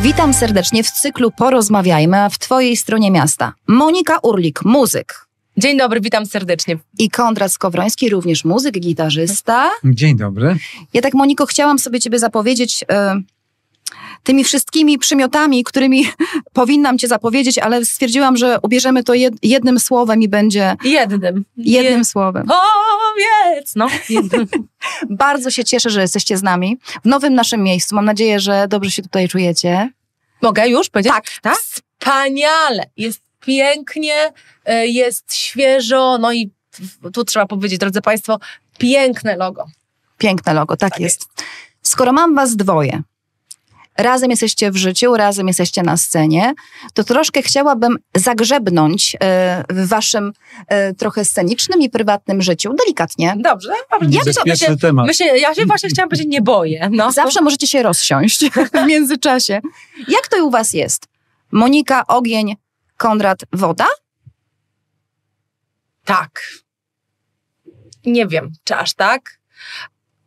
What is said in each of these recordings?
Witam serdecznie w cyklu Porozmawiajmy, a w Twojej stronie miasta. Monika Urlik, muzyk. Dzień dobry, witam serdecznie. I Kondrat Skowroński, również muzyk, gitarzysta. Dzień dobry. Ja tak, Moniko, chciałam sobie Ciebie zapowiedzieć e, tymi wszystkimi przymiotami, którymi powinnam Cię zapowiedzieć, ale stwierdziłam, że ubierzemy to jed, jednym słowem i będzie Jednym. jednym słowem. Powiedz! No. Bardzo się cieszę, że jesteście z nami w nowym naszym miejscu. Mam nadzieję, że dobrze się tutaj czujecie. Mogę już powiedzieć? Tak, tak. Wspaniale! Jest pięknie, e, jest świeżo, no i tu trzeba powiedzieć, drodzy Państwo, piękne logo. Piękne logo, tak, Tak jest. Skoro mam was dwoje, razem jesteście w życiu, razem jesteście na scenie, to troszkę chciałabym zagrzebnąć e, w waszym e, trochę scenicznym i prywatnym życiu, delikatnie. Dobrze, to- Bezpieczny się, temat. my się, ja się właśnie chciałam powiedzieć, nie boję. No. Zawsze możecie się rozsiąść w międzyczasie. Jak to u was jest? Monika, ogień, Konrad, woda? Tak. Nie wiem, czy aż tak.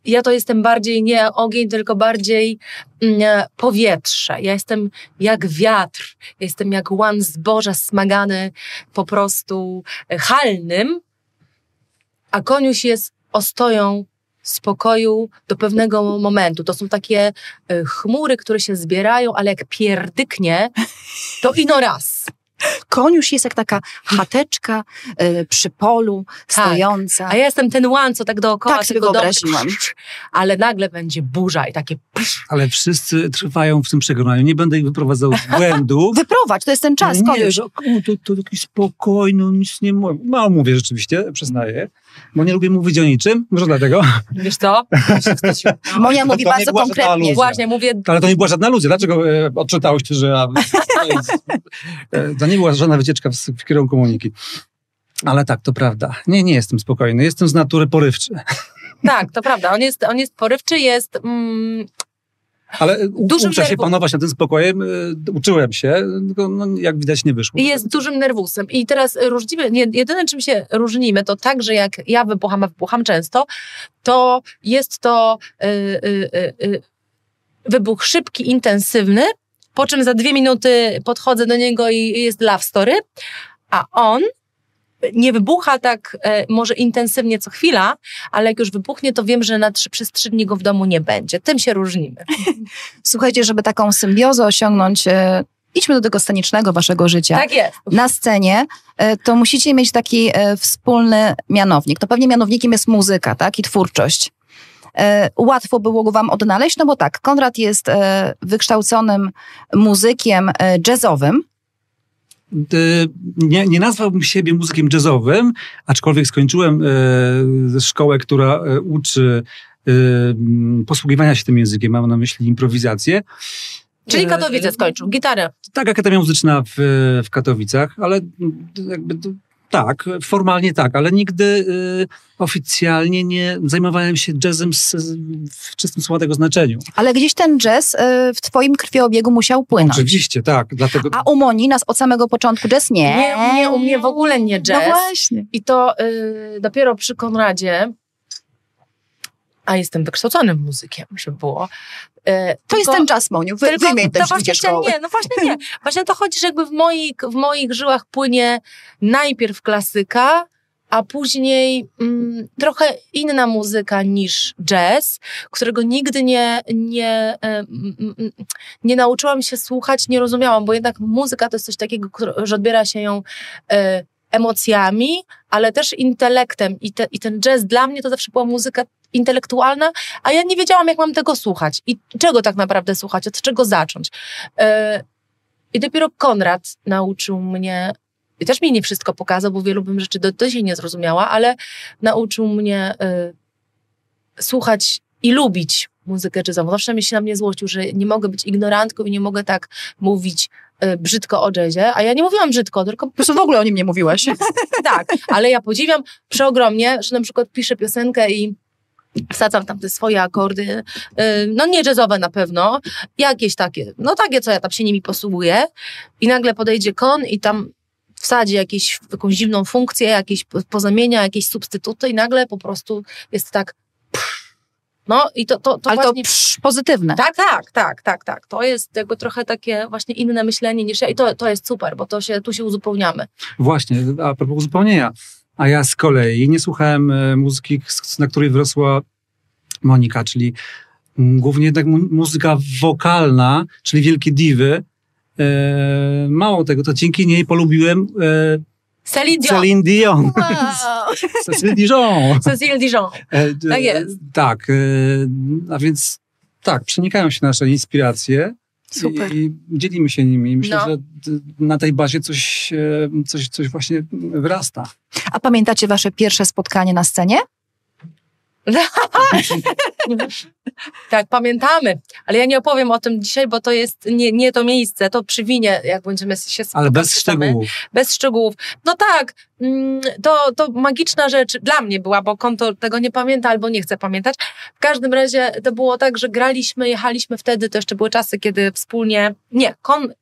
Ja to jestem bardziej nie ogień, tylko bardziej mm, powietrze. Ja jestem jak wiatr. Ja jestem jak łan zboża smagany po prostu e, halnym, a koniuś jest ostoją spokoju do pewnego momentu. To są takie e, chmury, które się zbierają, ale jak pierdyknie, to ino raz. Koniusz jest jak taka chateczka e, przy polu, Tak. stojąca. A ja jestem ten łan, co tak dookoła Tak sobie wyobraziłam. psz, Ale nagle będzie burza i takie psz. Ale wszyscy trwają w tym przekonaniu. Nie będę ich wyprowadzał z błędu. Wyprowadź, to jest ten czas, nie, koniusz. że, o, to, to taki spokojny, nic nie mówię. Mało mówię rzeczywiście, przyznaję. Bo nie lubię mówić o niczym, może dlatego. Wiesz co? Moja mówi to bardzo konkretnie. Właśnie, mówię, Ale to nie była żadna aluzja. Dlaczego e, odczytałeś, że jest, e, to nie była żadna wycieczka w, w kierunku Moniki. Ale tak, to prawda. Nie, nie jestem spokojny. Jestem z natury porywczy. tak, to prawda. On jest, on jest porywczy, jest... Mm, Ale Dużym uczę się nerwem. panować nad tym spokojem. e, Uczyłem się, tylko no, jak widać nie wyszło. jest dużym nerwusem. I teraz różnimy, jedyne czym się różnimy, to tak, że jak ja wybucham, a wybucham często, to jest to y, y, y, y, wybuch szybki, intensywny, po czym za dwie minuty podchodzę do niego i jest love story, a on nie wybucha tak e, może intensywnie co chwila, ale jak już wybuchnie, to wiem, że na trzy, przez trzy dni go w domu nie będzie. Tym się różnimy. Słuchajcie, żeby taką symbiozę osiągnąć, e, idźmy do tego scenicznego waszego życia. Tak jest. Na scenie e, to musicie mieć taki e, wspólny mianownik. To pewnie mianownikiem jest muzyka, tak? I twórczość. E, Łatwo było wam odnaleźć, no bo tak, Konrad jest e, wykształconym muzykiem jazzowym. Nie, nie nazwałbym siebie muzykiem jazzowym, aczkolwiek skończyłem e, szkołę, która e, uczy e, posługiwania się tym językiem, mam na myśli improwizację. Czyli Katowice skończył, gitarę. Tak, Akademia Muzyczna w, w Katowicach, ale jakby tak, formalnie tak, ale nigdy y, oficjalnie nie zajmowałem się jazzem z, w czystym słowa tego znaczeniu. Ale gdzieś ten jazz e, w twoim krwiobiegu musiał płynąć. Oczywiście, tak, dlatego... A u Moni nas od samego początku jazz nie. Nie, nie, u mnie w ogóle nie jazz. No właśnie. I to y, dopiero przy Konradzie, a jestem wykształconym muzykiem, żeby było. Y, To jest ten czas, Moniu. Wy, tylko, wymień te właśnie szkoły. Nie, no właśnie nie. Właśnie to chodzi, że jakby w moich, w moich żyłach płynie najpierw klasyka, a później mm, trochę inna muzyka niż jazz, którego nigdy nie, nie, e, mm, nie nauczyłam się słuchać, nie rozumiałam, bo jednak muzyka to jest coś takiego, że odbiera się ją e, emocjami, ale też intelektem. I, te, I ten jazz dla mnie to zawsze była muzyka intelektualna, a ja nie wiedziałam, jak mam tego słuchać i czego tak naprawdę słuchać, od czego zacząć. E, I dopiero Konrad nauczył mnie, i też mi nie wszystko pokazał, bo wielu bym rzeczy do, do dzisiaj nie zrozumiała, ale nauczył mnie e, słuchać i lubić muzykę jazzową. Zawsze mi się na mnie złościł, że nie mogę być ignorantką i nie mogę tak mówić e, brzydko o jazzie, a ja nie mówiłam brzydko, tylko Po prostu w ogóle o nim nie mówiłaś. tak, ale ja podziwiam przeogromnie, że na przykład piszę piosenkę i wsadzam tam te swoje akordy, yy, no nie jazzowe na pewno, jakieś takie, no takie, co ja tam się nimi posługuję i nagle podejdzie kon i tam wsadzi jakieś, jakąś dziwną funkcję, jakieś po- pozamienia, jakieś substytuty i nagle po prostu jest tak No i to, to, to Ale właśnie... to psz, pozytywne. Tak, tak, tak, tak, tak. To jest jakby trochę takie właśnie inne myślenie niż ja i to, to jest super, bo to się, tu się uzupełniamy. Właśnie, a propos uzupełnienia. A ja z kolei nie słuchałem e, muzyki, na której wyrosła Monika, czyli głównie jednak mu- muzyka wokalna, czyli wielkie diwy. E, mało tego, to dzięki niej polubiłem e, Celine Dion. Celine Dion. Wow. Céline Dion. Cecile Dijon. Tak jest. Tak, a więc tak, przenikają się nasze inspiracje Super. i, dzielimy się nimi. Myślę, No. że na tej bazie coś, e, coś, coś właśnie wyrasta. A pamiętacie wasze pierwsze spotkanie na scenie? Tak, pamiętamy. Ale ja nie opowiem o tym dzisiaj, bo to jest nie, nie to miejsce, to przy winie, jak będziemy się spotkać. Ale bez szczegółów. Bez szczegółów. No tak, mm, to, to magiczna rzecz dla mnie była, bo konto tego nie pamięta albo nie chce pamiętać. W każdym razie to było tak, że graliśmy, jechaliśmy wtedy, to jeszcze były czasy, kiedy wspólnie, nie, kon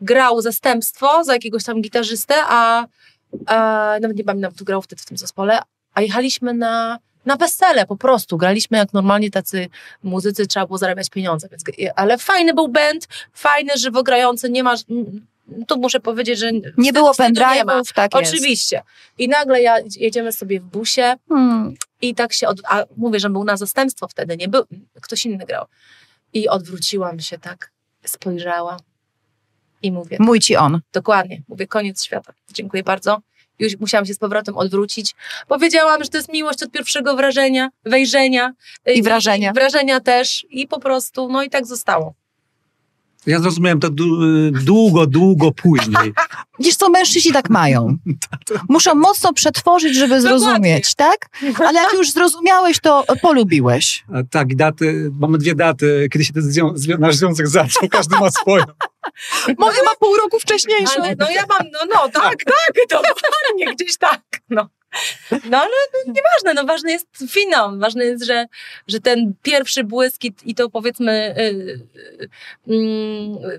grał zastępstwo za jakiegoś tam gitarzystę, a, a nawet nie pamiętam, kto grał wtedy w tym zespole, a jechaliśmy na, na wesele po prostu. Graliśmy jak normalnie tacy muzycy, trzeba było zarabiać pieniądze. Więc, ale fajny był band, fajny, żywo grający, nie masz... Tu muszę powiedzieć, że Nie było ma. pendrive'ów, tak jest. Oczywiście. I nagle ja, jedziemy sobie w busie Hmm. i tak się, od, a mówię, że był na zastępstwo wtedy, nie był, ktoś inny grał. I odwróciłam się tak, spojrzałam i mówię, Mój ci on. dokładnie, mówię, koniec świata, dziękuję bardzo. Już musiałam się z powrotem odwrócić. Powiedziałam, że to jest miłość od pierwszego wrażenia, wejrzenia. I wrażenia. I wrażenia też. I po prostu, no i tak zostało. Ja zrozumiałem to długo, długo później. Wiesz co, mężczyźni tak mają. Muszą mocno przetworzyć, żeby zrozumieć, tak? Ale jak już zrozumiałeś, to polubiłeś. A Tak, daty, mamy dwie daty, kiedy się ten zwią- zwią- nasz związek zaczął, każdy ma swoją. Moja ma pół roku wcześniejszą. Ale no ja mam, no, no tak, tak, dokładnie, gdzieś tak, no. No ale no, nieważne, no ważny jest finał, ważne jest, że, że ten pierwszy błysk i, i to powiedzmy y, y,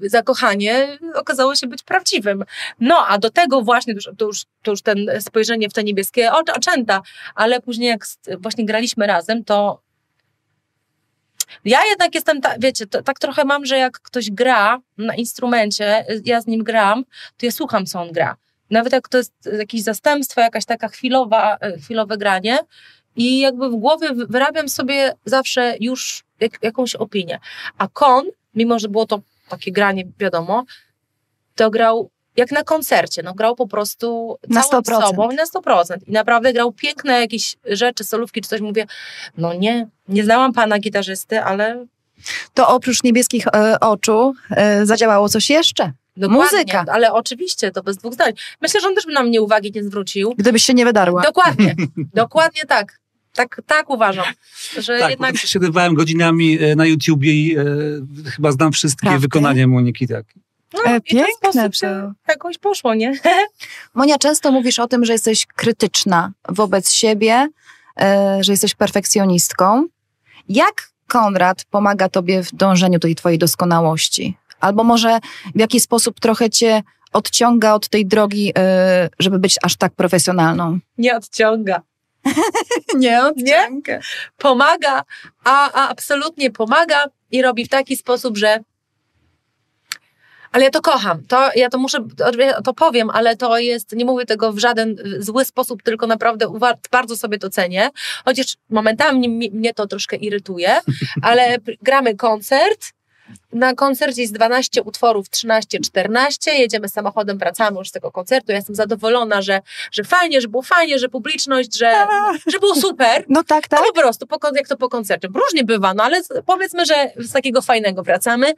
y, zakochanie okazało się być prawdziwym. No a do tego właśnie, to już, to już, to już ten spojrzenie w te niebieskie oczy, oczęta, ale później jak właśnie graliśmy razem, to ja jednak jestem, ta, wiecie, to, tak trochę mam, że jak ktoś gra na instrumencie, ja z nim gram, to ja słucham, co on gra. Nawet jak to jest jakieś zastępstwo, jakaś taka chwilowa, y, chwilowe granie i jakby w głowie wy- wyrabiam sobie zawsze już jak, jakąś opinię. A Kon, mimo że było to takie granie, wiadomo, to grał jak na koncercie, no grał po prostu Na całym 100%. sobą i na 100%. I naprawdę grał piękne jakieś rzeczy, solówki czy coś. Mówię, no nie, nie znałam pana gitarzysty, ale To oprócz niebieskich e, oczu e, zadziałało coś jeszcze. dokładnie. Muzyka. Ale oczywiście, to bez dwóch zdań. Myślę, że on też by na mnie uwagi nie zwrócił. Gdybyś się nie wydarła. Dokładnie, dokładnie tak. Tak, tak uważam, że Tak, jednak przesiadywałem godzinami e, na YouTubie i e, chyba znam wszystkie Prawda? wykonania Moniki. Tak. No, E, piękne to. jakoś poszło, nie? Monia, często mówisz o tym, że jesteś krytyczna wobec siebie, e, że jesteś perfekcjonistką. Jak Konrad pomaga tobie w dążeniu do tej twojej doskonałości? Albo może w jaki sposób trochę cię odciąga od tej drogi, e, żeby być aż tak profesjonalną? Nie odciąga. Nie odciąga. Pomaga, a, a absolutnie pomaga i robi w taki sposób, że ale ja to kocham. To, ja to muszę, to powiem, ale to jest, nie mówię tego w żaden zły sposób, tylko naprawdę bardzo sobie to cenię. Chociaż momentami mi- mnie to troszkę irytuje, ale gramy koncert. Na koncercie jest 12 utworów, 13, 14. Jedziemy samochodem, wracamy już z tego koncertu. Ja jestem zadowolona, że, że fajnie, że było fajnie, że publiczność, że, że było super. No tak, tak. No po prostu, po, jak to po koncercie. Różnie bywa, no ale powiedzmy, że z takiego fajnego wracamy,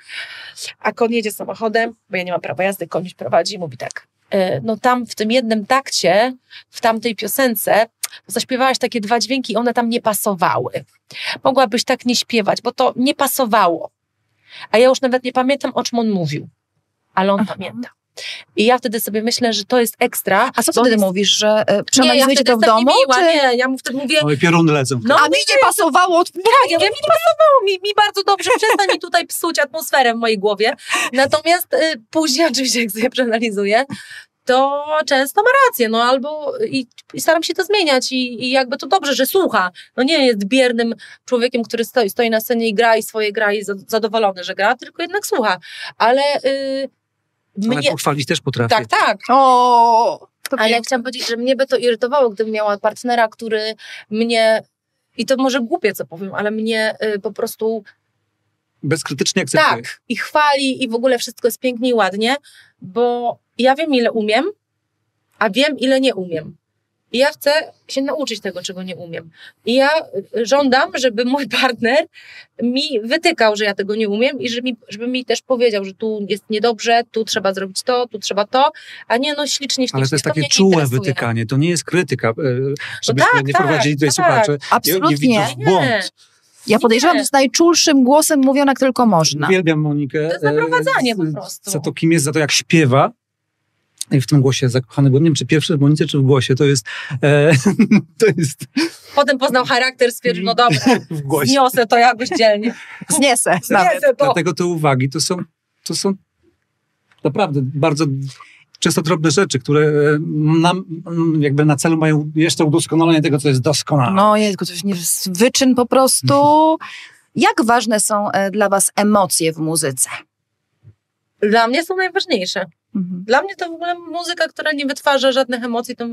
a kon jedzie samochodem, bo ja nie mam prawa jazdy, koń prowadzi i mówi tak, e, no tam w tym jednym takcie, w tamtej piosence, zaśpiewałaś takie dwa dźwięki i one tam nie pasowały. Mogłabyś tak nie śpiewać, bo to nie pasowało. A ja już nawet nie pamiętam, o czym on mówił, ale on Aha. pamięta. I ja wtedy sobie myślę, że to jest ekstra. A co wtedy jest- mówisz, że e, Nie, ja przeanalizujecie wtedy to w domu? niemiła, Czy... nie, ja mu wtedy mówię, Oj, pioruny lecą. No, A mi nie pasowało. tak, ja mówię, mi pasowało, mi, mi bardzo dobrze, przestań mi tutaj psuć atmosferę w mojej głowie. Natomiast y, później, oczywiście, jak sobie przeanalizuję, to często ma rację, no albo i, i staram się to zmieniać i, i, jakby to dobrze, że słucha. No nie jest biernym człowiekiem, który stoi, stoi na scenie i gra i swoje gra i zadowolony, że gra, tylko jednak słucha. Ale yy, mnie... Ale pochwalić też potrafi. Tak, tak. O, Ale ja chciałam powiedzieć, że mnie by to irytowało, gdybym miała partnera, który mnie i to może głupie, co powiem, ale mnie y, po prostu bezkrytycznie akceptuje. Tak, i chwali i w ogóle wszystko jest pięknie i ładnie, bo ja wiem, ile umiem, a wiem, ile nie umiem. I ja chcę się nauczyć tego, czego nie umiem. I ja y, żądam, żeby mój partner mi wytykał, że ja tego nie umiem i żeby mi, żeby mi też powiedział, że tu jest niedobrze, tu trzeba zrobić to, tu trzeba to, a nie no ślicznie, ślicznie. Ale to jest takie to czułe wytykanie, to nie jest krytyka, e, żeby no tak, nie tak, prowadzili tutaj tak. słuchacze. Absolutnie. Nie, nie błąd. Ja podejrzewam, że z najczulszym głosem mówią, jak tylko można. Uwielbiam Monikę. To jest naprowadzanie po prostu. Za to, kim jest, za to, jak śpiewa. I w tym głosie zakochany byłem. Nie wiem, czy pierwszy w Monice, czy w głosie. To jest... E, to jest... Potem poznał charakter, stwierdził, no dobra, w głosie. zniosę to jakoś dzielnie. Zniesę. Zniesę to. Dlatego te uwagi to są, to są naprawdę bardzo często drobne rzeczy, które e, nam jakby na celu mają jeszcze udoskonalenie tego, co jest doskonałe. No jest to jest wyczyn po prostu. Jak ważne są e, dla was emocje w muzyce? Dla mnie są najważniejsze. Mhm. Dla mnie to w ogóle muzyka, która nie wytwarza żadnych emocji, to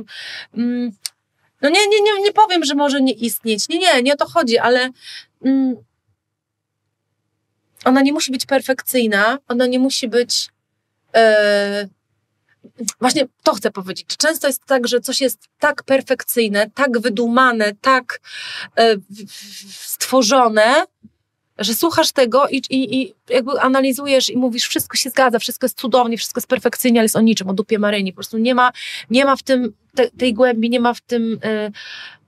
mm, no nie, nie, nie, nie powiem, że może nie istnieć. Nie, nie, nie o to chodzi, ale mm, ona nie musi być perfekcyjna, ona nie musi być e, właśnie to chcę powiedzieć. Często jest tak, że coś jest tak perfekcyjne, tak wydumane, tak e, stworzone, że słuchasz tego i, i, i, jakby analizujesz i mówisz, wszystko się zgadza, wszystko jest cudownie, wszystko jest perfekcyjnie, ale jest o niczym, o dupie Maryni. Po prostu nie ma, nie ma w tym te, tej głębi, nie ma w tym... E,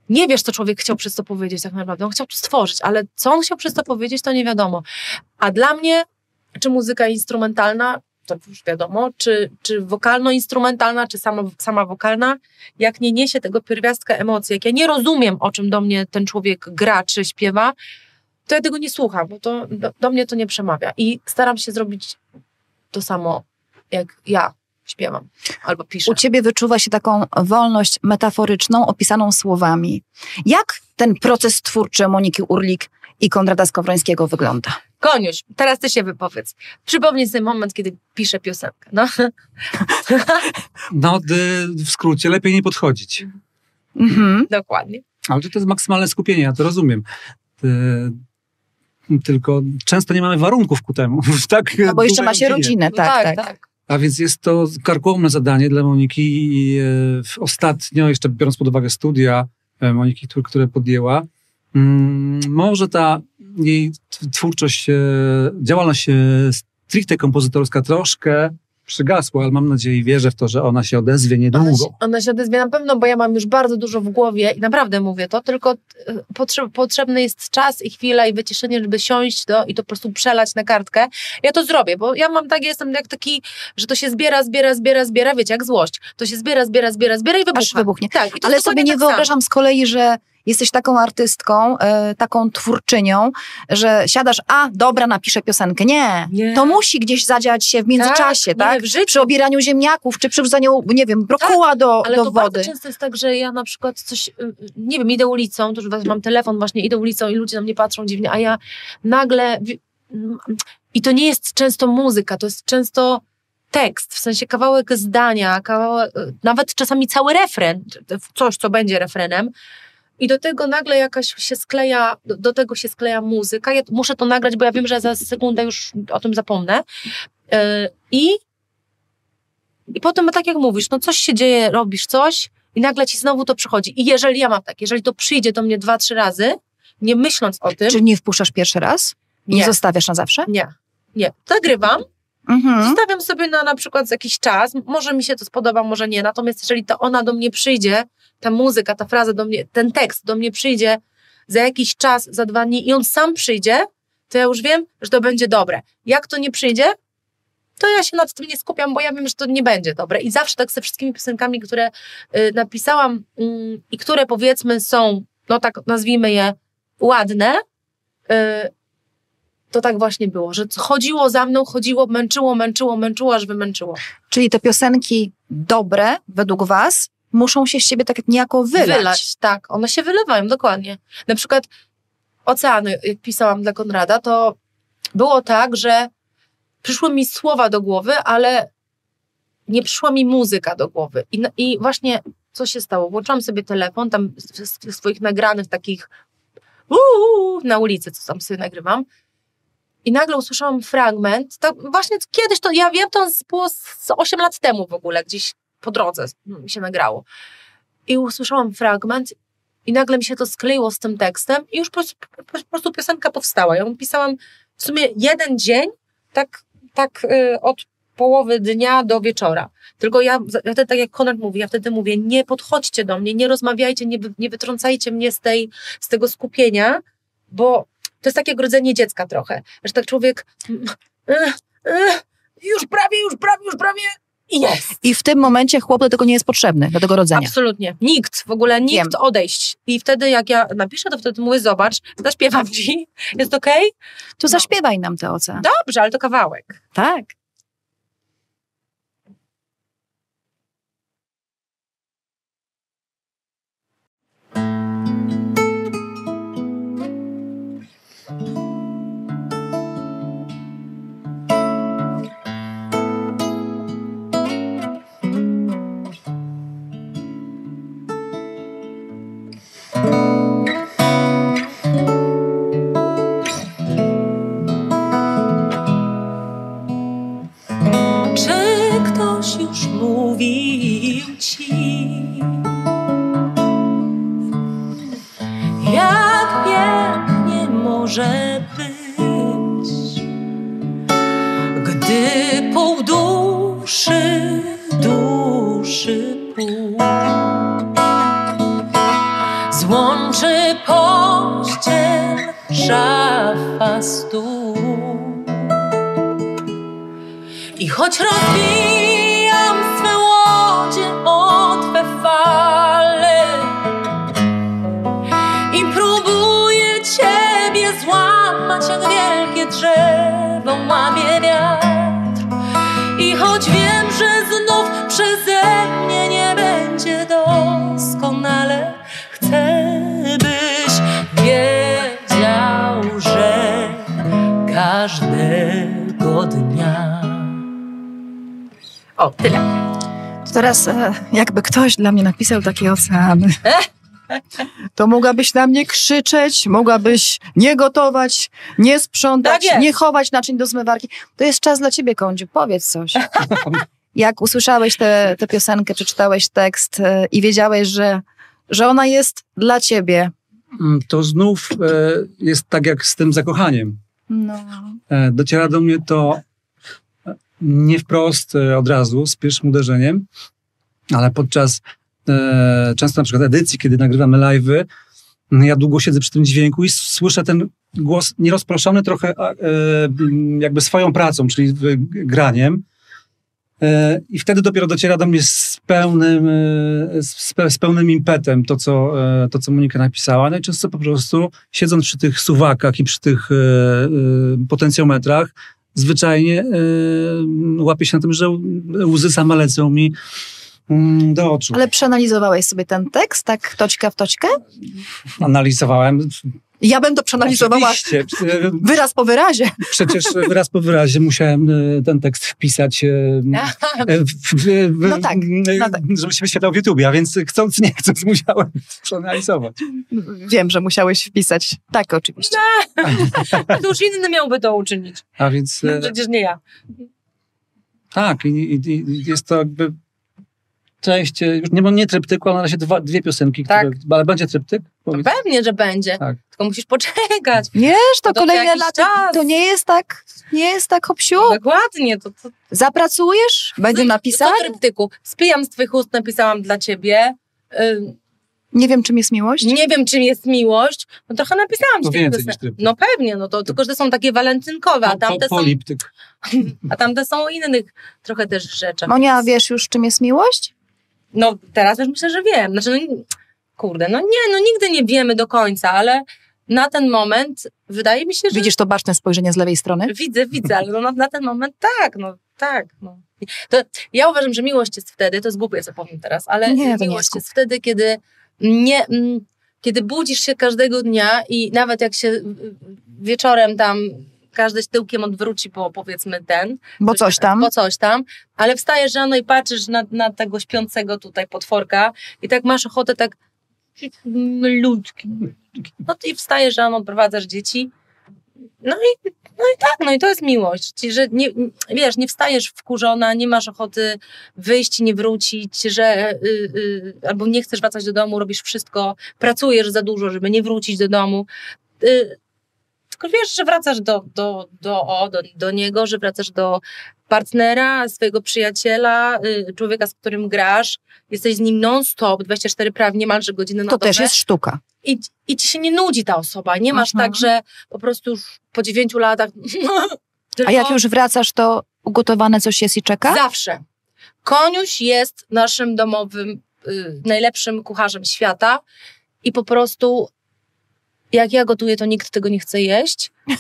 nie wiesz, co człowiek chciał przez to powiedzieć tak naprawdę. On chciał to stworzyć, ale co on chciał przez to powiedzieć, to nie wiadomo. A dla mnie, czy muzyka instrumentalna, to już wiadomo, czy, czy wokalno-instrumentalna, czy sama, sama wokalna, jak nie niesie tego pierwiastka emocji, jak ja nie rozumiem, o czym do mnie ten człowiek gra czy śpiewa, to ja tego nie słucham, bo to do, do mnie to nie przemawia. I staram się zrobić to samo, jak ja śpiewam albo piszę. U ciebie wyczuwa się taką wolność metaforyczną, opisaną słowami. Jak ten proces twórczy Moniki Urlik i Konrada Skowrońskiego wygląda? Koniuś, teraz ty się wypowiedz. Przypomnij sobie moment, kiedy piszę piosenkę. No, no w skrócie, lepiej nie podchodzić. Mhm. Dokładnie. Ale to jest maksymalne skupienie, ja to rozumiem. Tylko często nie mamy warunków ku temu. tak no bo jeszcze ma się rodzinę, tak, no tak, tak, tak. A więc jest to karkołomne zadanie dla Moniki i e, ostatnio, jeszcze biorąc pod uwagę studia e, Moniki, które podjęła, mm, może ta jej twórczość, działalność stricte kompozytorska troszkę przygasła, ale mam nadzieję i wierzę w to, że ona się odezwie niedługo. Ona się, ona się odezwie na pewno, bo ja mam już bardzo dużo w głowie i naprawdę mówię to, tylko e, potrzebny jest czas i chwila i wyciszenie, żeby siąść do, i to po prostu przelać na kartkę. Ja to zrobię, bo ja mam tak, jestem jak taki, że to się zbiera, zbiera, zbiera, zbiera, wiecie, jak złość. To się zbiera, zbiera, zbiera, zbiera i wybucha. Aż wybuchnie. Tak, ale sobie nie tak wyobrażam samo. z kolei, że jesteś taką artystką, e, taką twórczynią, że siadasz, a dobra, napiszę piosenkę. Nie, nie. to musi gdzieś zadziać się w międzyczasie, tak? tak? Przy obieraniu ziemniaków, czy przy wrzucaniu, nie wiem, brokuła tak, do, ale do to wody. bardzo często jest tak, że ja na przykład coś, y, y, nie wiem, idę ulicą, to już mam telefon właśnie, idę ulicą i ludzie na mnie patrzą dziwnie, a ja nagle... I to nie jest często muzyka, to jest często tekst, w sensie kawałek zdania, kawałek, y, nawet czasami cały refren, coś, co będzie refrenem, i do tego nagle jakaś się skleja, do, do, tego się skleja muzyka. Ja muszę to nagrać, bo ja wiem, że za sekundę już o tym zapomnę. Yy, I, I potem, tak jak mówisz, no coś się dzieje, robisz coś i nagle ci znowu to przychodzi. I jeżeli ja mam tak, jeżeli to przyjdzie do mnie dwa, trzy razy, nie myśląc o tym. Czy nie wpuszczasz pierwszy raz? Nie. Nie zostawiasz na zawsze? Nie. Nie. Zagrywam, Mhm. Zostawiam sobie na na przykład jakiś czas, może mi się to spodoba, może nie, natomiast jeżeli to ona do mnie przyjdzie, ta muzyka, ta fraza do mnie, ten tekst do mnie przyjdzie za jakiś czas, za dwa dni i on sam przyjdzie, to ja już wiem, że to będzie dobre. Jak to nie przyjdzie, to ja się nad tym nie skupiam, bo ja wiem, że to nie będzie dobre. I zawsze tak ze wszystkimi piosenkami, które y, napisałam y, i które powiedzmy są, no tak nazwijmy je, ładne, y, to tak właśnie było, że chodziło za mną, chodziło, męczyło, męczyło, męczyło, aż wymęczyło. Czyli te piosenki dobre według was muszą się z siebie tak niejako wylać. Wylać, tak. One się wylewają, dokładnie. Na przykład Oceany, jak pisałam dla Konrada, to było tak, że przyszły mi słowa do głowy, ale nie przyszła mi muzyka do głowy. I, i właśnie co się stało? Włączyłam sobie telefon, tam z, z swoich nagranych takich uuu, na ulicy, co tam sobie nagrywam. I nagle usłyszałam fragment, tak właśnie kiedyś to, ja wiem, to było z 8 lat temu w ogóle, gdzieś po drodze mi się nagrało. I usłyszałam fragment i nagle mi się to skleiło z tym tekstem i już po, po, po prostu piosenka powstała. Ja ją pisałam w sumie jeden dzień, tak, tak yy, od połowy dnia do wieczora. Tylko ja, ja wtedy, tak jak Konrad mówi, ja wtedy mówię, nie podchodźcie do mnie, nie rozmawiajcie, nie, nie wytrącajcie mnie z, tej, z tego skupienia, bo to jest takie grodzenie dziecka trochę, że tak człowiek już prawie, już prawie, już prawie i jest. I w tym momencie chłop do tego nie jest potrzebny, do tego rodzenia. Absolutnie. Nikt, w ogóle nikt Wiem. odejść. I wtedy jak ja napiszę, to wtedy mówię, zobacz, zaśpiewam ci, jest okej? Okay? To no. zaśpiewaj nam te oce. Dobrze, ale to kawałek. Tak. Teraz e, jakby ktoś dla mnie napisał takie oceany, to mogłabyś na mnie krzyczeć, mogłabyś nie gotować, nie sprzątać, tak nie chować naczyń do zmywarki. To jest czas dla ciebie, Kądziu. Powiedz coś. Jak usłyszałeś tę piosenkę, przeczytałeś tekst e, i wiedziałeś, że, że ona jest dla ciebie. Mm, to znów e, jest tak jak z tym zakochaniem. No. Dociera do mnie to nie wprost od razu, z pierwszym uderzeniem, ale podczas e, często na przykład edycji, kiedy nagrywamy live'y, ja długo siedzę przy tym dźwięku i słyszę ten głos nierozproszony trochę e, jakby swoją pracą, czyli graniem. E, I wtedy dopiero dociera do mnie z pełnym, e, z, z, pełnym impetem to co, e, to, co Monika napisała. Najczęściej no po prostu siedząc przy tych suwakach i przy tych potencjometrach, zwyczajnie łapię się na tym, że łzy same lecą mi do oczu. Ale przeanalizowałeś sobie ten tekst, tak toczka w toczkę? Analizowałem. Ja bym to przeanalizowała Oczywiście. wyraz po wyrazie. Przecież wyraz po wyrazie musiałem e, ten tekst wpisać, e, e, w, w, w, no tak, no tak. żeby się wyświetlał w YouTube, a więc chcąc, nie chcąc musiałem przeanalizować. Wiem, że musiałeś wpisać. Tak, oczywiście. No, to już inny miałby to uczynić. A więc... No, przecież nie ja. Tak, i, i, i jest to jakby część, już nie, nie tryptyku, ale na razie dwa, dwie piosenki, tak. które, ale będzie tryptyk? No pewnie, że będzie. Tak. Tylko musisz poczekać. Wiesz, to, to kolejne lata, to nie jest tak, nie jest tak hopsiu. Dokładnie. To, to... Zapracujesz? Będzie napisane? To tryptyku. Spijam z twych ust, napisałam dla ciebie. Y nie wiem, czym jest miłość? Nie wiem, czym jest miłość. No trochę napisałam ci. więcej niż No pewnie, no to tylko, że są takie walentynkowe, a tamte po, po, poliptyk. są... A tamte są o innych trochę też rzeczach. Monia, wiesz już, czym jest miłość? No teraz już myślę, że wiem. Znaczy, no, kurde, no nie, no nigdy nie wiemy do końca, ale na ten moment wydaje mi się, że... Widzisz to baczne spojrzenie z lewej strony? Widzę, widzę, ale no na, na ten moment tak, no tak. No. To ja uważam, że miłość jest wtedy, to jest głupie, co powiem teraz, ale Nie, to nie jest miłość jest wtedy, kiedy nie... mm, Kiedy budzisz się każdego dnia i nawet jak się wieczorem tam każdy z tyłkiem odwróci po powiedzmy ten, Bo coś tam. po coś tam, ale wstajesz rano i patrzysz na, na tego śpiącego tutaj potworka i tak masz ochotę tak ludki. No ty wstajesz rano, odprowadzasz dzieci. No i, no i tak, no i to jest miłość. Czyli, że nie, wiesz, nie wstajesz wkurzona, nie masz ochoty wyjść i nie wrócić, że y, y, albo nie chcesz wracać do domu, robisz wszystko, pracujesz za dużo, żeby nie wrócić do domu. Y, tylko wiesz, że wracasz do, do, do, o, do, do niego, że wracasz do partnera, swojego przyjaciela, y, człowieka, z którym grasz, jesteś z nim non-stop, 24 prawie niemalże godziny na To dobę też jest sztuka. i, i ci się nie nudzi ta osoba. Nie masz Mhm. tak, że po prostu już po dziewięciu latach. A jak już wracasz, to ugotowane coś jest i czeka? Zawsze. Koniuś jest naszym domowym, y, najlepszym kucharzem świata i po prostu jak ja gotuję, to nikt tego nie chce jeść.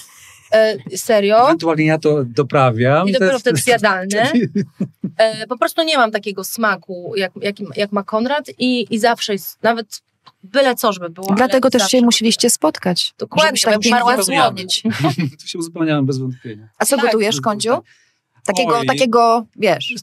E, serio. Ewentualnie ja to doprawiam. I To dopiero jest- wtedy zjadalne. E, po prostu nie mam takiego smaku, jak, jak, jak ma Konrad i, i zawsze jest, nawet byle co, żeby było. Dlatego też się musieliście spotkać. Dokładnie, ja tak pięknie umarła głodu. Tu się uzupełniałem bez wątpienia. A co Tak. gotujesz, Kądziu? Takiego, Oj. takiego, wiesz,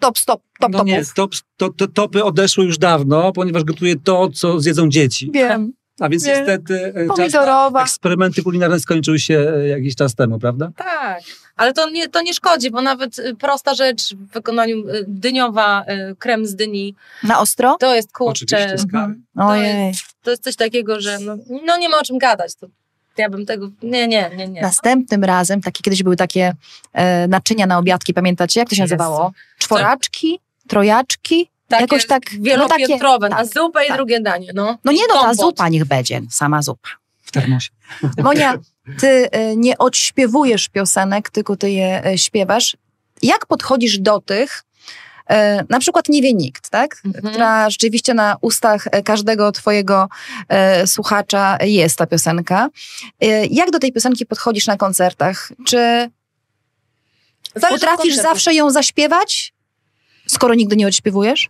top, stop, top, no topów. nie, top, to, to, topy odeszły już dawno, ponieważ gotuję to, co zjedzą dzieci. Wiem. A więc Wiem. niestety e, Pomidorowa. eksperymenty kulinarne skończyły się e, jakiś czas temu, prawda? Tak, ale to nie, to nie szkodzi, bo nawet y, prosta rzecz w wykonaniu dyniowa, krem z dyni, Na ostro? to jest Oczywiście, kurczę, z kary. Mhm. Ojej. to jest coś takiego, że no, no nie ma o czym gadać. To ja bym tego, nie, nie, nie, nie. Następnym razem, takie kiedyś były takie e, naczynia na obiadki, pamiętacie? Jak to się Jezu. nazywało? Czworaczki? Trojaczki? Takie jakoś tak, no Wielopiętrowe, takie- a zupa i tak. drugie danie, no. No nie I no, ta zupa niech będzie, sama zupa. W termosie. Monia, ty e, nie odśpiewujesz piosenek, tylko ty je e, śpiewasz. Jak podchodzisz do tych, e, na przykład Nie wie nikt, tak? Mhm. Która rzeczywiście na ustach każdego twojego e, słuchacza jest ta piosenka. E, jak do tej piosenki podchodzisz na koncertach? Czy Zależy potrafisz koncertu. zawsze ją zaśpiewać, skoro nigdy nie odśpiewujesz?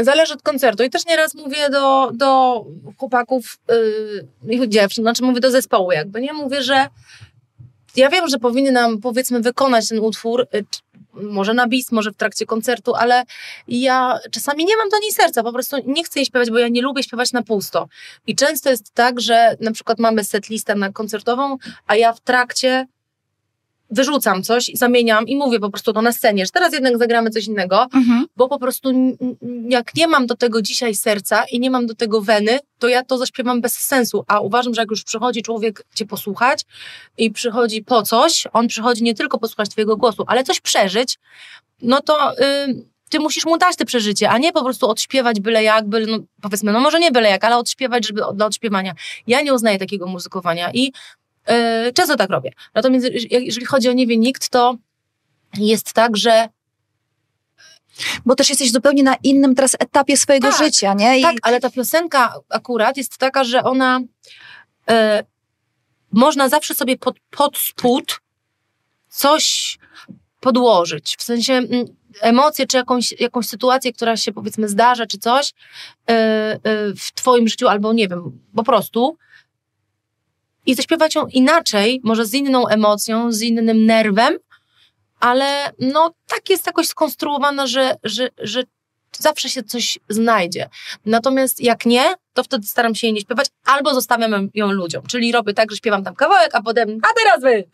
Zależy od koncertu. I też nieraz mówię do, do chłopaków yy, i dziewczyn, znaczy mówię do zespołu jakby, nie? Mówię, że ja wiem, że powinnam powiedzmy wykonać ten utwór, y, może na bis, może w trakcie koncertu, ale ja czasami nie mam do niej serca, po prostu nie chcę jej śpiewać, bo ja nie lubię śpiewać na pusto. I często jest tak, że na przykład mamy set listę na koncertową, a ja w trakcie wyrzucam coś, zamieniam i mówię po prostu to na scenie, że teraz jednak zagramy coś innego, bo po prostu jak nie mam do tego dzisiaj serca i nie mam do tego weny, to ja to zaśpiewam bez sensu, a uważam, że jak już przychodzi człowiek cię posłuchać i przychodzi po coś, on przychodzi nie tylko posłuchać twojego głosu, ale coś przeżyć, no to y, ty musisz mu dać te przeżycie, a nie po prostu odśpiewać byle jak, byle, no, powiedzmy, no może nie byle jak, ale odśpiewać, żeby dla odśpiewania. Ja nie uznaję takiego muzykowania i często tak robię. Natomiast jeżeli- chodzi o nie wie nikt, to jest tak, że Bo też jesteś zupełnie na innym teraz etapie swojego Tak, życia, nie? I Tak, ale ta piosenka akurat jest taka, że ona e, można zawsze sobie pod, pod spód coś podłożyć. W sensie mm, emocje, czy jakąś, jakąś sytuację, która się powiedzmy zdarza, czy coś e, w twoim życiu, albo nie wiem, po prostu i zaśpiewać ją inaczej, może z inną emocją, z innym nerwem, ale no tak jest jakoś skonstruowana, że, że, że zawsze się coś znajdzie. Natomiast jak nie, to wtedy staram się jej nie śpiewać, albo zostawiam ją ludziom. Czyli robię tak, że śpiewam tam kawałek, a potem, a teraz wy!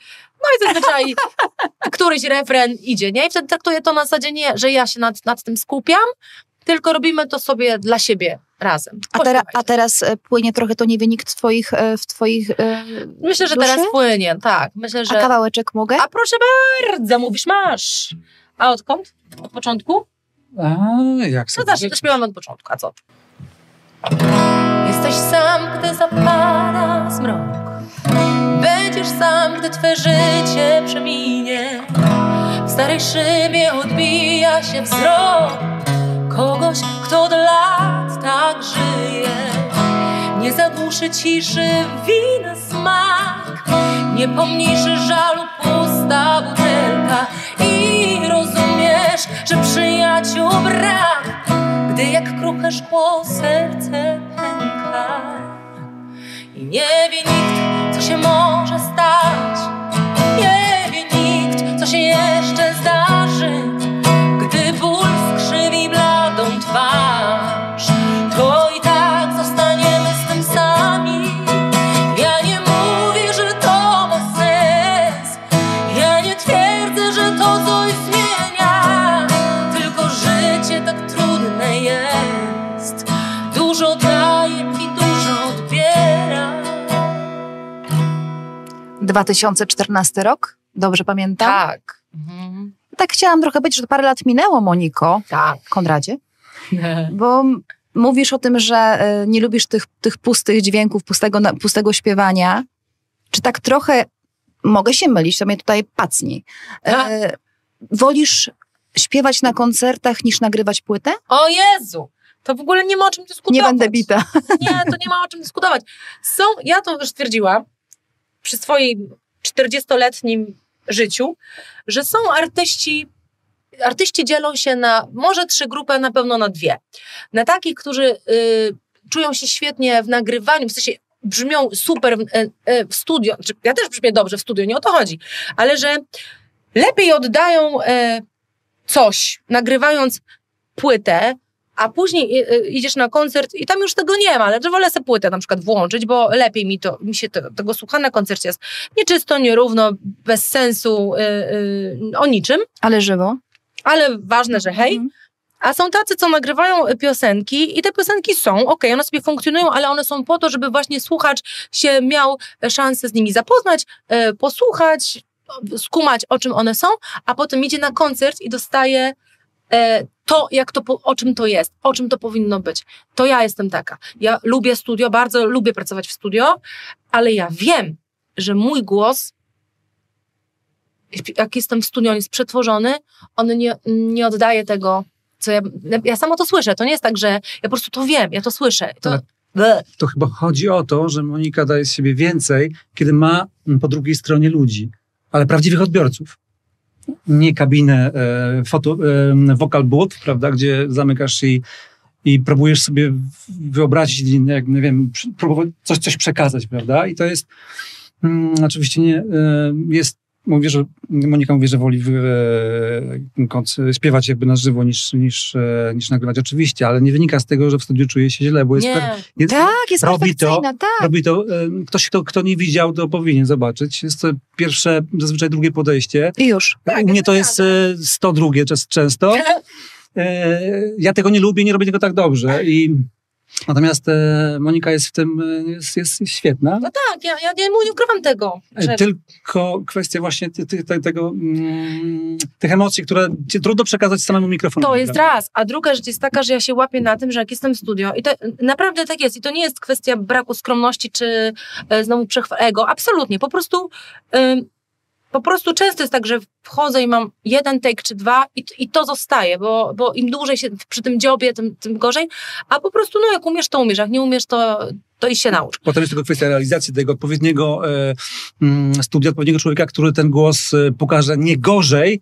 No i zazwyczaj któryś refren idzie, nie? I wtedy traktuję to na zasadzie nie, że ja się nad, nad tym skupiam, tylko robimy to sobie dla siebie razem. A, tera, a teraz e, płynie trochę to nie wynik w twoich, e, w twoich e, Myślę, że duszy? teraz płynie, tak. Myślę, A że... kawałeczek mogę? A proszę bardzo, mówisz masz. A odkąd? Od początku? A, jak No sobie zawsze to śpiewamy od początku, a co? Jesteś sam, gdy zapada zmrok. Będziesz sam, gdy twe życie przeminie. W starej szybie odbija się wzrok kogoś, kto od lat tak żyje. Nie zagłusz przyciszy wina smak, nie pomniejszy żalu pusta butelka i rozumiesz, że przyjaciół brak, gdy jak kruche szkło serce pęka. I nie wie nikt, co się może stać, 2014 rok, dobrze pamiętam? Tak. Mhm. Tak chciałam trochę być, że parę lat minęło, Moniko, Tak. Konradzie, bo mówisz o tym, że e, nie lubisz tych, tych pustych dźwięków, pustego, pustego śpiewania. Czy tak trochę, mogę się mylić, to mnie tutaj pacnij. E, wolisz śpiewać na koncertach niż nagrywać płytę? O Jezu! To w ogóle nie ma o czym dyskutować. Nie będę bita. Nie, to nie ma o czym dyskutować. Są, ja to już stwierdziłam przy swoim 40-letnim życiu, że są artyści, artyści dzielą się na może trzy grupy, na pewno na dwie. Na takich, którzy y, czują się świetnie w nagrywaniu, w sensie brzmią super w, y, y, w studio, znaczy, ja też brzmię dobrze w studio, nie o to chodzi, ale że lepiej oddają y, coś, nagrywając płytę, a później y, y, idziesz na koncert i tam już tego nie ma, że wolę sobie płytę na przykład włączyć, bo lepiej mi to, mi się to, tego słucha na koncercie jest nieczysto, nierówno, bez sensu, y, y, o niczym, Ale żywo. ale ważne, że hej. Mhm. A są tacy, co nagrywają piosenki i te piosenki są, okej, one sobie funkcjonują, ale one są po to, żeby właśnie słuchacz się miał szansę z nimi zapoznać, e, posłuchać, skumać, o czym one są, a potem idzie na koncert i dostaje to, jak to, o czym to jest, o czym to powinno być. To ja jestem taka. Ja lubię studio, bardzo lubię pracować w studio, ale ja wiem, że mój głos, jak jestem w studio, on jest przetworzony, on nie, nie oddaje tego, co ja, ja sama to słyszę. To nie jest tak, że ja po prostu to wiem, ja to słyszę. To. To chyba chodzi o to, że Monika daje z siebie więcej, kiedy ma mm, po drugiej stronie ludzi, ale prawdziwych odbiorców. Nie kabinę e, foto, e, vocal booth, prawda, gdzie zamykasz i, i próbujesz sobie wyobrazić, jak nie wiem, próbować coś, coś przekazać, prawda? I to jest mm, oczywiście nie, e, jest Mówię, że Monika mówi, że woli w, e, śpiewać jakby na żywo niż, niż, e, niż nagrywać. Oczywiście, ale nie wynika z tego, że w studiu czuje się źle, bo jest, Nie. per- jest Tak, jest Robi to, tak. Robi to, e, ktoś, kto, kto nie widział, to powinien zobaczyć. Jest to pierwsze, zazwyczaj drugie podejście. I już. Tak, U mnie to jest e, 102 czas- często. E, Ja tego nie lubię, nie robię tego tak dobrze. I natomiast e, Monika jest w tym, e, jest, jest świetna. No tak, ja, ja nie, nie ukrywam tego. Że... E, Tylko kwestia właśnie ty, ty, ty, tego, mm, tych emocji, które trudno przekazać samemu mikrofonu. To jest raz. A druga rzecz jest taka, że ja się łapię na tym, że jak jestem w studio i to naprawdę tak jest. I to nie jest kwestia braku skromności czy znowu przechwal ego. Absolutnie. Po prostu ym, po prostu często jest tak, że wchodzę i mam jeden take czy dwa i, i to zostaje, bo, bo im dłużej się przy tym dziobie, tym, tym gorzej. A po prostu, no jak umiesz, to umiesz. Jak nie umiesz, to, to i się naucz. Potem jest tylko kwestia realizacji tego odpowiedniego e, mm, studia, odpowiedniego człowieka, który ten głos e, pokaże nie gorzej,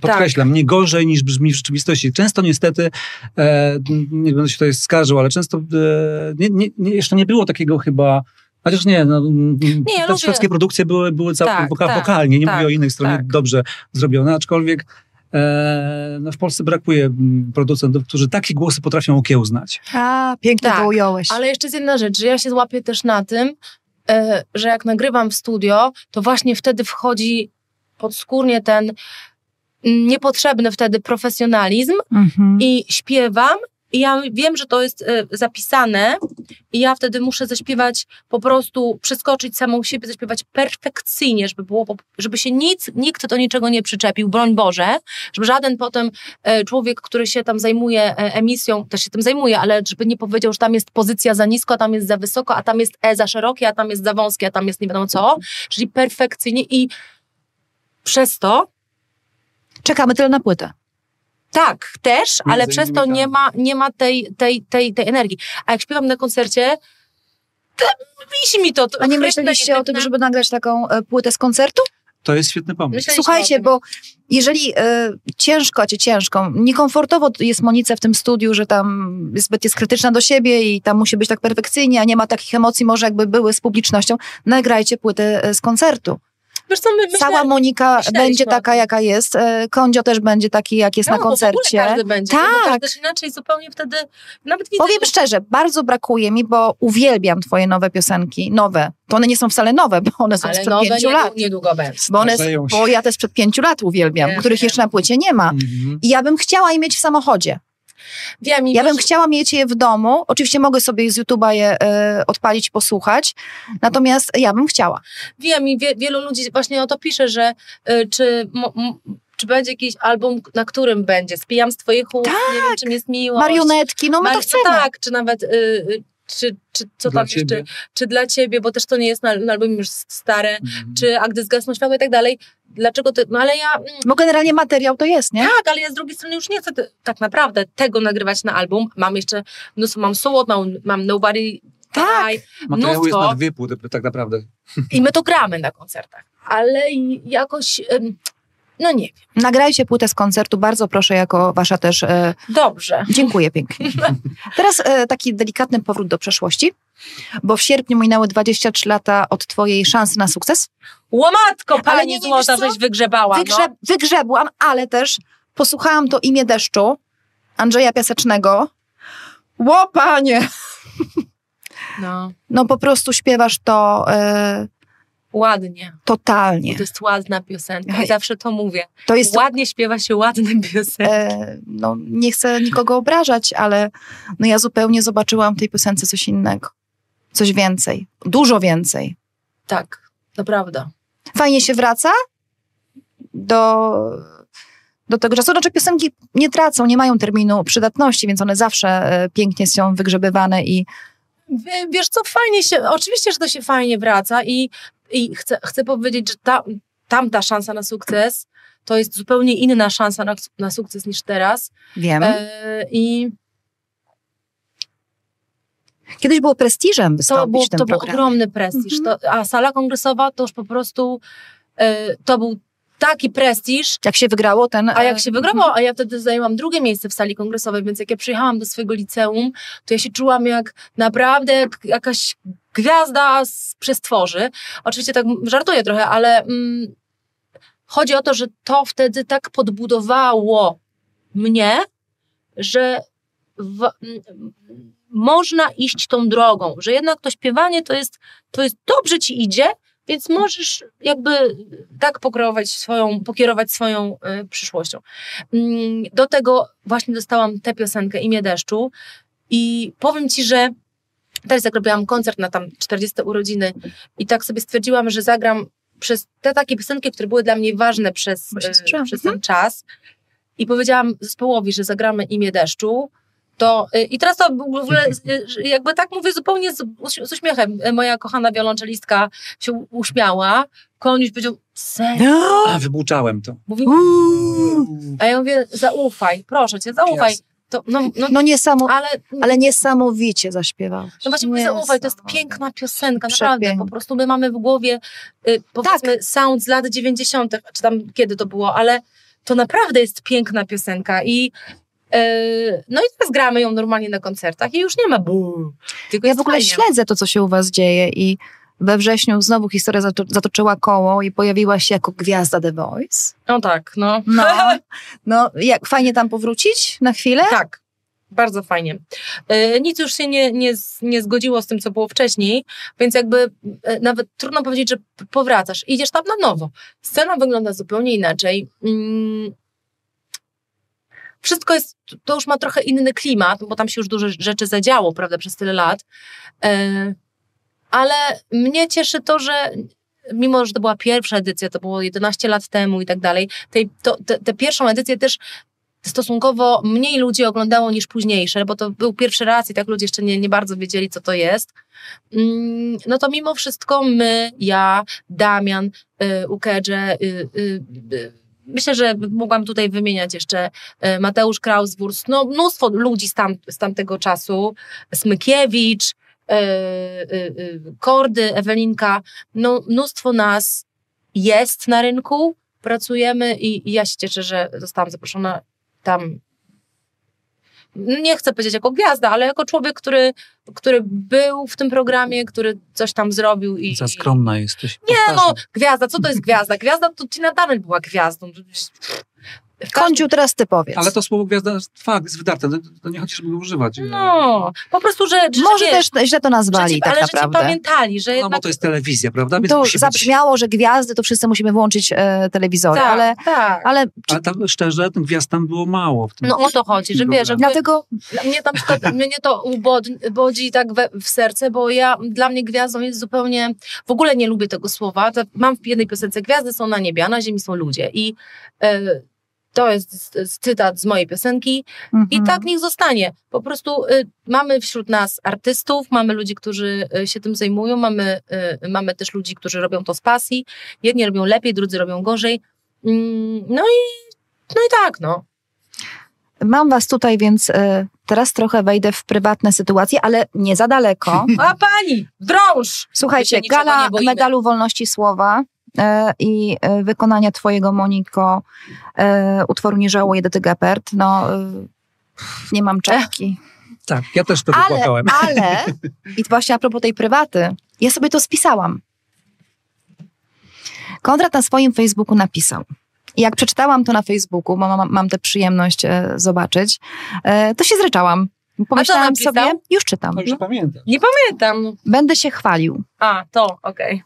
podkreślam, nie gorzej niż brzmi w rzeczywistości. Często niestety, e, nie będę się tutaj skarżył, ale często e, nie, nie, jeszcze nie było takiego chyba Chociaż nie, no, Nie, ja te lubię- szwedzkie produkcje były, były całkiem Tak, woka- tak, wokalnie, nie tak, mówię o innych stronie tak. dobrze zrobione, aczkolwiek e, no w Polsce brakuje mm, producentów, którzy takie głosy potrafią okiełznać. A, pięknie Tak, to ująłeś. Ale jeszcze jest jedna rzecz, że ja się łapię też na tym, e, że jak nagrywam w studio, to właśnie wtedy wchodzi podskórnie ten mm, niepotrzebny wtedy profesjonalizm Mhm. i śpiewam. I ja wiem, że to jest e, zapisane, i ja wtedy muszę zaśpiewać po prostu, przeskoczyć samą siebie, zaśpiewać perfekcyjnie, żeby było, żeby się nic, nikt do niczego nie przyczepił, broń Boże, żeby żaden potem e, człowiek, który się tam zajmuje e, emisją, też się tym zajmuje, ale żeby nie powiedział, że tam jest pozycja za nisko, a tam jest za wysoko, a tam jest E za szerokie, a tam jest za wąskie, a tam jest nie wiadomo co, czyli perfekcyjnie i przez to Czekamy tyle na płytę. Tak, też, ale Między przez innymi to nie ma, nie ma tej, tej, tej, tej energii. A jak śpiewam na koncercie, wisi mi to. to A nie myśleliście o tym, żeby nagrać taką e, płytę z koncertu? To jest świetny pomysł. Myśleliśmy Słuchajcie, bo jeżeli e, ciężko, cię ciężko, niekomfortowo jest Monice w tym studiu, że tam jest zbyt jest krytyczna do siebie i tam musi być tak perfekcyjnie, a nie ma takich emocji, może jakby były z publicznością, nagrajcie płytę e, z koncertu. Wiesz co, my, myślę, Cała Monika będzie taka, jaka jest. e, Kondzio też będzie taki, jak jest no, na bo w ogóle koncercie. każdy będzie. Tak. Tak. też inaczej zupełnie wtedy, nawet widzę, Powiem szczerze, bardzo brakuje mi, bo uwielbiam twoje nowe piosenki. Nowe. To one nie są wcale nowe, bo one są ale sprzed nowe pięciu nie, lat. niedługo będzie. Bo, one, bo ja te sprzed pięciu lat uwielbiam, Wiem, których wiem. jeszcze na płycie nie ma. Mhm. I ja bym chciała je mieć w samochodzie. Wiem, Ja bym chciała mieć je w domu. Oczywiście mogę sobie z YouTube'a je e, odpalić, posłuchać. Natomiast ja bym chciała. wiem i wie, wielu ludzi właśnie o to pisze, że y, czy, czy będzie jakiś album, na którym będzie Spijam z twoich ust, nie wiem czym jest miłość. Marionetki, no my to Mar- chcemy. Tak, czy nawet... Y, y, czy, czy co Dla tam jeszcze, ciebie. czy dla ciebie, bo też to nie jest na, na albumie już stare, Mhm. czy a gdy zgasną światło i tak dalej. Dlaczego ty, no ale ja, mm, Bo generalnie materiał to jest, nie? tak, ale ja z drugiej strony już nie chcę te, tak naprawdę tego nagrywać na album. Mam jeszcze mnóstwo, mam Soul, mam, mam Nobody Tak. Die, Materiału jest mnóstwo. na dwie płyty, tak naprawdę. i my to gramy na koncertach. Ale jakoś, no nie wiem, Nagrajcie płytę z koncertu, bardzo proszę, jako wasza też. E, dobrze. dziękuję pięknie. Teraz e, taki delikatny powrót do przeszłości, bo w sierpniu minęły 23 lata od twojej szansy na sukces. Łomatko, pani złota, żeś wygrzebała, Wygrze, no. Wygrzebłam, ale też posłuchałam to imię deszczu Andrzeja Piasecznego. Łopanie! no. No po prostu śpiewasz to e, Ładnie. totalnie. To jest ładna piosenka i zawsze to mówię. To jest Ładnie śpiewa się ładne piosenki. e, no, nie chcę nikogo obrażać, ale no ja zupełnie zobaczyłam w tej piosence coś innego. Coś więcej. Dużo więcej. Tak, to prawda. Fajnie się wraca do, do tego czasu. Znaczy piosenki nie tracą, nie mają terminu przydatności, więc one zawsze e, pięknie są wygrzebywane i Wie- Wiesz co, fajnie się, oczywiście, że to się fajnie wraca i, i chcę, chcę powiedzieć, że ta, tamta szansa na sukces to jest zupełnie inna szansa na, na sukces niż teraz. wiem. E, I Kiedyś było prestiżem to wystąpić był, w tym to był ogromny prestiż. Mhm. To, a sala kongresowa to już po prostu e, to był taki prestiż, Jak się wygrało ten... A jak e, się wygrało, a ja wtedy zajęłam drugie miejsce w sali kongresowej, więc jak ja przyjechałam do swojego liceum, to ja się czułam jak naprawdę jak jakaś gwiazda z przestworzy. Oczywiście tak żartuję trochę, ale mm, chodzi o to, że to wtedy tak podbudowało mnie, że w, można iść tą drogą, że jednak to śpiewanie to jest, to jest dobrze ci idzie, więc możesz jakby tak pokierować swoją, pokierować swoją y, przyszłością. Mm, Do tego właśnie dostałam tę piosenkę Imię Deszczu. I powiem Ci, że teraz jak robiłam koncert na tam 40 urodziny i tak sobie stwierdziłam, że zagram przez te takie piosenki, które były dla mnie ważne przez, y, przez ten czas. I powiedziałam zespołowi, że zagramy Imię Deszczu, to y, i teraz to w ogóle y, jakby tak mówię zupełnie z, z uśmiechem. Y, Moja kochana wiolonczelistka się uśmiała. Koniuś powiedział, serio? A, wybuczałem to. Mówi, a ja mówię, zaufaj, proszę cię, zaufaj. Jasne. To, no, no, No niesamo, ale, ale niesamowicie zaśpiewałeś. no właśnie mówię, zaufaj, to jest piękna piosenka, naprawdę. Po prostu my mamy w głowie, y, powiedzmy, sound z lat 90., czy tam kiedy to było, ale to naprawdę jest piękna piosenka i no i teraz gramy ją normalnie na koncertach i już nie ma bu. Tylko Ja w ogóle fajnie. śledzę to, co się u was dzieje i we wrześniu znowu historia zato- zatoczyła koło i pojawiłaś się jako gwiazda The Voice. No tak, no. No, no jak fajnie tam powrócić na chwilę? Tak, bardzo fajnie. E, nic już się nie, nie, nie zgodziło z tym, co było wcześniej, więc jakby e, nawet trudno powiedzieć, że powracasz. Idziesz tam na nowo. Scena wygląda zupełnie inaczej. Wszystko jest, to już ma trochę inny klimat, bo tam się już dużo rzeczy zadziało, prawda, przez tyle lat. E, ale mnie cieszy to, że mimo, że to była pierwsza edycja, to było 11 lat temu i tak dalej, tej, to, te, tę pierwszą edycję też stosunkowo mniej ludzi oglądało niż późniejsze, bo to był pierwszy raz i tak ludzie jeszcze nie, nie bardzo wiedzieli, co to jest. Mm, No to mimo wszystko my, ja, Damian, y, y, y, y, myślę, że mogłam tutaj wymieniać jeszcze y, Mateusz Krauswurst, no mnóstwo ludzi z, tam, z tamtego czasu, Smykiewicz, y, e, e, e, Kordy, Ewelinka, no mnóstwo nas jest na rynku, pracujemy i, i ja się cieszę, że zostałam zaproszona tam nie chcę powiedzieć jako gwiazda, ale jako człowiek, który, który był w tym programie, który coś tam zrobił. I, Za skromna jesteś. Nie no, gwiazda, co to jest gwiazda? Gwiazda to Tina Turner była gwiazdą. W Kądziu, teraz ty powiedz. Ale to słowo gwiazda fakt jest wydarte, to, to nie chodzi, żeby go używać. No, po prostu, że... że Może wiesz, też źle to nazwali że ci, tak ale naprawdę. że ci pamiętali, że No jednak... bo to jest telewizja, prawda? Więc to musi być- zabrzmiało, że gwiazdy to wszyscy musimy włączyć e, telewizory, tak, ale, tak. ale Ale tam szczerze, tych gwiazd tam było mało. W tym No o to chodzi, że wiesz, że dlatego mnie przykład, mnie to ubodzi, bodzi tak we, w serce, bo ja, dla mnie gwiazdą jest zupełnie, w ogóle nie lubię tego słowa, to mam w jednej piosence, gwiazdy są na niebie, a na ziemi są ludzie i e, to jest cytat z mojej piosenki mhm. i tak niech zostanie. Po prostu y, mamy wśród nas artystów, mamy ludzi, którzy y, się tym zajmują, mamy, y, mamy też ludzi, którzy robią to z pasji. Jedni robią lepiej, drudzy robią gorzej. Mm, no i, no i tak, no. Mam was tutaj, więc e, teraz trochę wejdę w prywatne sytuacje, ale nie za daleko. A pani, drąż! Słuchajcie, gala medalu wolności słowa i e, wykonania twojego, Moniko, e, utworu Nie żałuję Gepard. No, e, nie mam czapki. Tak, ja też wtedy Ale, płakałem. ale, i właśnie a propos tej prywaty, ja sobie to spisałam. Konrad na swoim Facebooku napisał. I jak przeczytałam to na Facebooku, bo mam, mam tę przyjemność e, zobaczyć, e, to się zryczałam. Pomyślałam sobie, już czytam, No już pamiętam. Nie pamiętam. będę się chwalił. A, to, okej. E,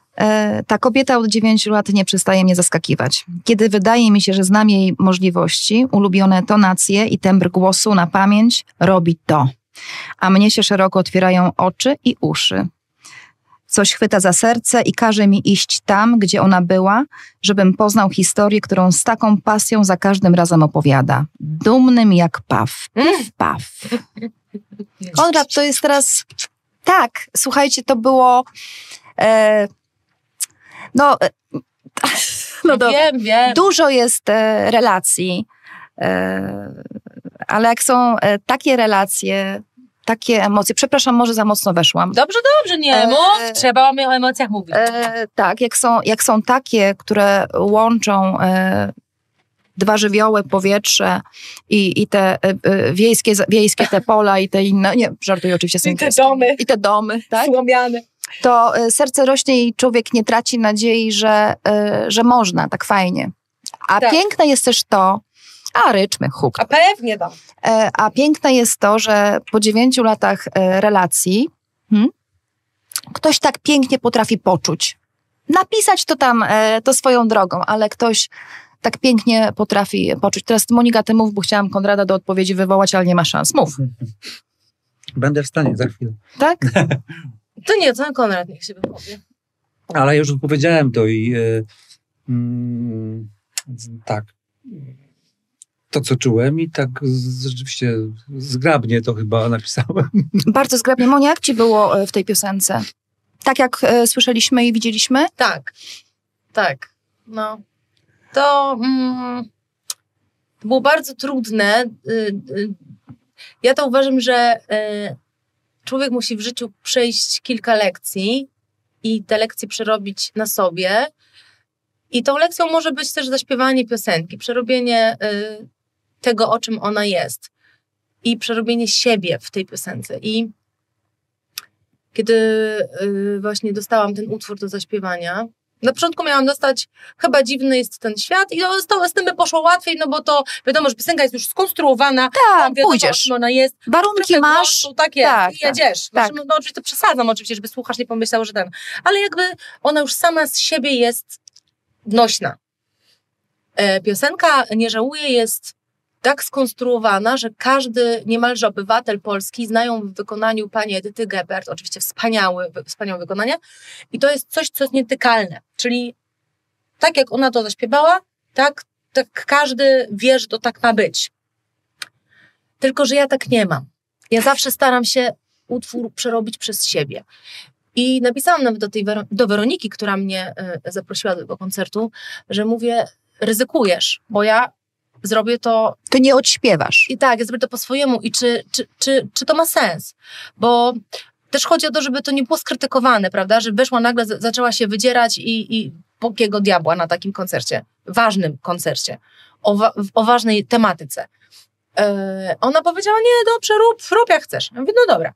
ta kobieta od 9 lat nie przestaje mnie zaskakiwać. Kiedy wydaje mi się, że znam jej możliwości, ulubione tonacje i tembr głosu na pamięć, robi to. A mnie się szeroko otwierają oczy i uszy. Coś chwyta za serce i każe mi iść tam, gdzie ona była, żebym poznał historię, którą z taką pasją za każdym razem opowiada. Dumnym jak paw. Paw. Konrad, to jest teraz. Tak, słuchajcie, to było. E, no. E, no dobra. Wiem, wiem. Dużo jest e, relacji, e, ale jak są e, takie relacje, takie emocje. Przepraszam, może za mocno weszłam. Dobrze, dobrze, nie mów. Trzeba o emocjach mówić. Tak, jak są, jak są takie, które łączą dwa żywioły, powietrze i, i te e, wiejskie, wiejskie te pola i te inne, nie, żartuję oczywiście. I te domy. I te domy, tak? Słomiany. To e, serce rośnie i człowiek nie traci nadziei, że, e, że można tak fajnie. A Tak. piękne jest też to, a ryczmy, huk. A pewnie tam. E, A piękne jest to, że po dziewięciu latach relacji hmm, ktoś tak pięknie potrafi poczuć. Napisać to tam, to swoją drogą, ale ktoś tak pięknie potrafi poczuć. Teraz Monika, ty mów, bo chciałam Konrada do odpowiedzi wywołać, ale nie ma szans. Mów, Będę w stanie za chwilę. tak? To nie, to Konrad niech się wypowie. Ale ja już powiedziałem to i mm, tak. To, co czułem i tak z, rzeczywiście zgrabnie to chyba napisałem. Bardzo zgrabnie. Monia, jak ci było e, w tej piosence? Tak jak e, słyszeliśmy i widzieliśmy? Tak, tak. No. To, mm, to było bardzo trudne. Y, y, Ja to uważam, że y, człowiek musi w życiu przejść kilka lekcji i te lekcje przerobić na sobie. I tą lekcją może być też zaśpiewanie piosenki, przerobienie y, tego, o czym ona jest. I przerobienie siebie w tej piosence. I kiedy y, właśnie dostałam ten utwór do zaśpiewania, na początku miałam dostać chyba dziwny jest ten świat i z, to, z tym by poszło łatwiej, no bo to wiadomo, że piosenka jest już skonstruowana, Tak, wiadomo, pójdziesz. ona jest, Warunki masz. głosu, tak jest, tak, i jedziesz. tak. Znaczy, no, no, oczywiście to przesadzam oczywiście, żeby słuchasz nie pomyślał, że ten, ale jakby ona już sama z siebie jest nośna. E, piosenka Nie żałuję jest tak skonstruowana, że każdy niemalże obywatel polski znają w wykonaniu pani Edyty Gebert, oczywiście wspaniały, wspaniałe wykonanie i to jest coś, co jest nietykalne, czyli tak jak ona to zaśpiewała, tak, tak każdy wie, że to tak ma być. Tylko, że ja tak nie mam. Ja zawsze staram się utwór przerobić przez siebie. I napisałam nawet do tej do Weroniki, która mnie e, zaprosiła do tego koncertu, że mówię, ryzykujesz, bo ja zrobię to Ty nie odśpiewasz. i tak, ja zrobię to po swojemu i czy, czy, czy, czy to ma sens? Bo też chodzi o to, żeby to nie było skrytykowane, prawda? Że weszła nagle, zaczęła się wydzierać i, i pokiego diabła na takim koncercie, ważnym koncercie, o, wa o ważnej tematyce. Yy, ona powiedziała, nie, dobrze, rób, rób jak chcesz. Ja mówię, no dobra.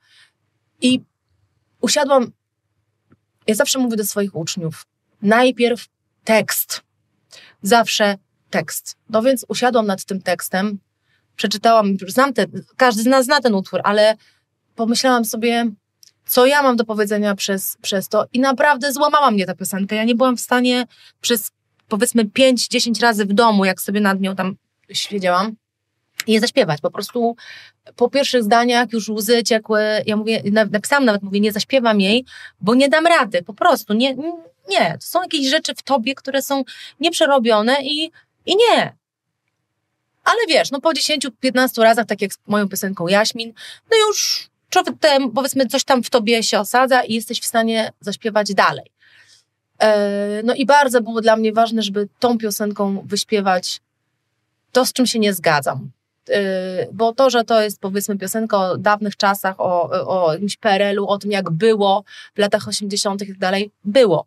I usiadłam, ja zawsze mówię do swoich uczniów, najpierw tekst, zawsze tekst. No więc usiadłam nad tym tekstem, przeczytałam, znam ten, każdy z nas zna ten utwór, ale pomyślałam sobie, co ja mam do powiedzenia przez, przez to i naprawdę złamała mnie ta piosenka. Ja nie byłam w stanie przez powiedzmy 5-10 razy w domu, jak sobie nad nią tam siedziałam, je zaśpiewać. Po prostu po pierwszych zdaniach już łzy ciekły. Ja mówię, napisałam nawet, mówię, nie zaśpiewam jej, bo nie dam rady. Po prostu nie, nie. To są jakieś rzeczy w tobie, które są nieprzerobione i, i nie. Ale wiesz, no po 10-15 razach, tak jak z moją piosenką Jaśmin, no już ten, powiedzmy coś tam w tobie się osadza i jesteś w stanie zaśpiewać dalej. E, no i bardzo było dla mnie ważne, żeby tą piosenką wyśpiewać to, z czym się nie zgadzam. E, bo to, że to jest powiedzmy piosenka o dawnych czasach, o, o jakimś PRL-u, o tym jak było w latach 80. i tak dalej, było.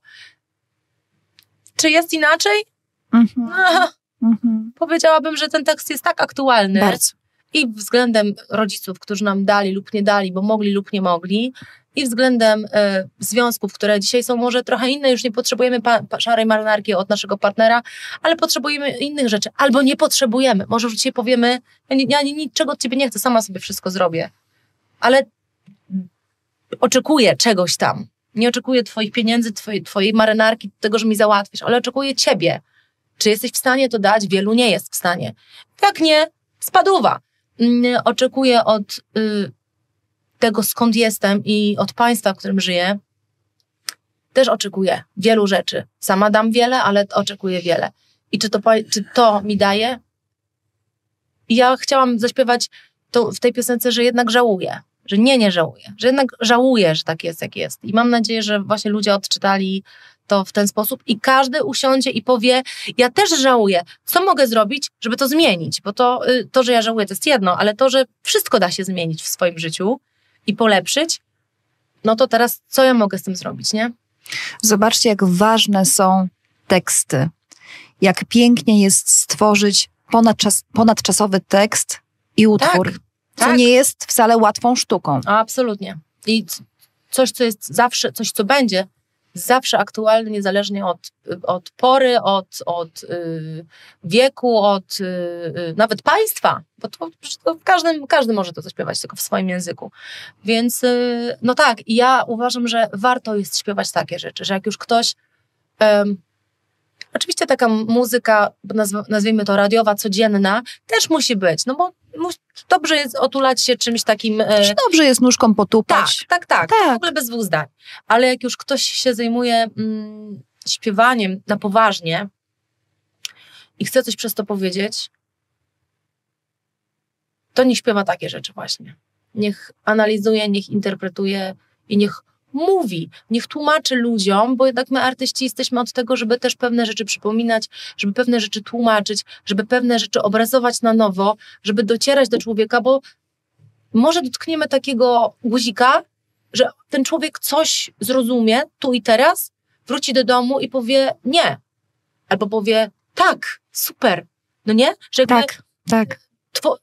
Czy jest inaczej? Mhm. No, mhm. Powiedziałabym, że ten tekst jest tak aktualny. Bardzo. I względem rodziców, którzy nam dali lub nie dali, bo mogli lub nie mogli, i względem e, związków, które dzisiaj są może trochę inne, już nie potrzebujemy pa, pa, szarej marynarki od naszego partnera, ale potrzebujemy innych rzeczy, albo nie potrzebujemy. Może już dzisiaj powiemy, ja, ja niczego od ciebie nie chcę, sama sobie wszystko zrobię, ale oczekuję czegoś tam. Nie oczekuję twoich pieniędzy, twojej, twojej marynarki, tego, że mi załatwisz, ale oczekuję ciebie. Czy jesteś w stanie to dać? Wielu nie jest w stanie. Jak nie, spaduwa. Mm, oczekuję od y, tego, skąd jestem i od państwa, w którym żyję, też oczekuję wielu rzeczy. Sama dam wiele, ale oczekuję wiele. I czy to, czy to mi daje? ja chciałam zaśpiewać to w tej piosence, że jednak żałuję, że nie, nie żałuję, że jednak żałuję, że tak jest, jak jest. I mam nadzieję, że właśnie ludzie odczytali to w ten sposób i każdy usiądzie i powie, ja też żałuję, co mogę zrobić, żeby to zmienić, bo to, y, to, że ja żałuję, to jest jedno, ale to, że wszystko da się zmienić w swoim życiu i polepszyć, no to teraz co ja mogę z tym zrobić, nie? Zobaczcie, jak ważne są teksty. Jak pięknie jest stworzyć ponadczas, ponadczasowy tekst i utwór. Tak, co tak. nie jest wcale łatwą sztuką. Absolutnie. I coś, co jest zawsze, coś, co będzie zawsze aktualny, niezależnie od, od pory, od, od yy, wieku, od yy, nawet państwa, bo to, to każdy, każdy może to zaśpiewać, tylko w swoim języku. Więc no tak, ja uważam, że warto jest śpiewać takie rzeczy, że jak już ktoś Oczywiście taka muzyka, nazwijmy to radiowa, codzienna, też musi być, no bo dobrze jest otulać się czymś takim. E... Dobrze jest nóżką potupać. Tak, tak, tak, tak. W ogóle bez dwóch zdań. Ale jak już ktoś się zajmuje mm, śpiewaniem na poważnie i chce coś przez to powiedzieć, to niech śpiewa takie rzeczy właśnie. Niech analizuje, niech interpretuje i niech mówi, niech tłumaczy ludziom, bo jednak my artyści jesteśmy od tego, żeby też pewne rzeczy przypominać, żeby pewne rzeczy tłumaczyć, żeby pewne rzeczy obrazować na nowo, żeby docierać do człowieka, bo może dotkniemy takiego guzika, że ten człowiek coś zrozumie tu i teraz, wróci do domu i powie nie. Albo powie tak, super. No nie? Że tak, tak. Two,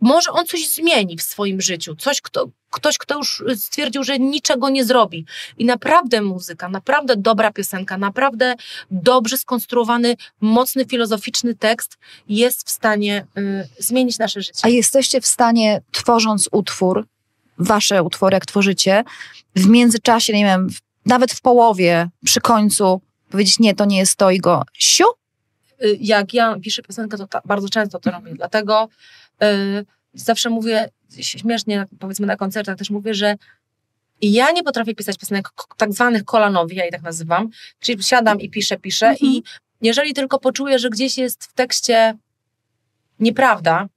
może on coś zmieni w swoim życiu, coś, kto, ktoś, kto już stwierdził, że niczego nie zrobi. I naprawdę muzyka, naprawdę dobra piosenka, naprawdę dobrze skonstruowany, mocny, filozoficzny tekst jest w stanie y, zmienić nasze życie. A jesteście w stanie, tworząc utwór, wasze utwory, jak tworzycie, w międzyczasie, nie wiem, nawet w połowie, przy końcu, powiedzieć, nie, to nie jest to i go siu? Y, jak ja piszę piosenkę, to ta, bardzo często to robię, dlatego y, zawsze mówię, śmiesznie powiedzmy na koncertach też mówię, że ja nie potrafię pisać piosenek tak zwanych kolanowych, ja je tak nazywam, czyli siadam i piszę, piszę mhm. i jeżeli tylko poczuję, że gdzieś jest w tekście nieprawda,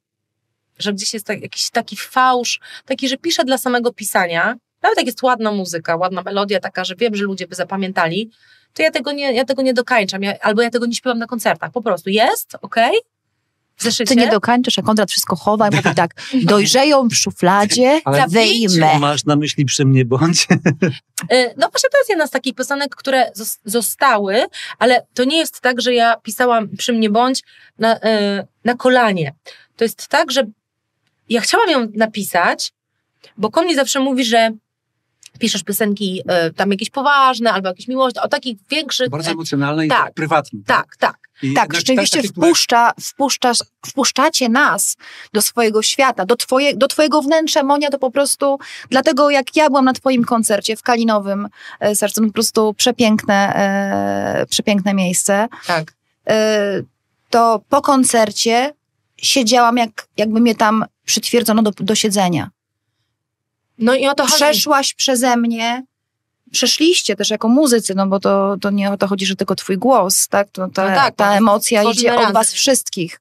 że gdzieś jest tak, jakiś taki fałsz, taki, że piszę dla samego pisania, nawet jak jest ładna muzyka, ładna melodia taka, że wiem, że ludzie by zapamiętali, to ja tego nie, ja tego nie dokańczam, ja, albo ja tego nie śpiewam na koncertach, po prostu jest, okej, okay? Zeszycie? Ty nie dokańczasz, a Konrad wszystko chowa i mówi tak, dojrzeją w szufladzie, Ale wyjmę. Masz na myśli przy mnie bądź. Y, No właśnie to jest jedna z takich piosenek, które zos- zostały, ale to nie jest tak, że ja pisałam przy mnie bądź na, y, na kolanie. To jest tak, że ja chciałam ją napisać, bo Kon mi zawsze mówi, że piszesz piosenki y, tam jakieś poważne albo jakieś miłości, o takich większych... Bardzo emocjonalne i tak. tak prywatne. tak, tak. I Tak, na- rzeczywiście które- wpuszcza, wpuszczasz, wpuszczacie nas do swojego świata, do, twoje, do twojego wnętrza, Monia, to po prostu, dlatego jak ja byłam na twoim koncercie w Kalinowym e, Sercu, to po prostu przepiękne, e, przepiękne miejsce, tak. e, to po koncercie siedziałam, jak, jakby mnie tam przytwierdzono do, do siedzenia. No i o to chodzi. Przeszłaś przeze mnie, przeszliście też jako muzycy, no bo to, to nie o to chodzi, że tylko twój głos, tak? To, ta, No tak, ta no, emocja idzie od was wszystkich.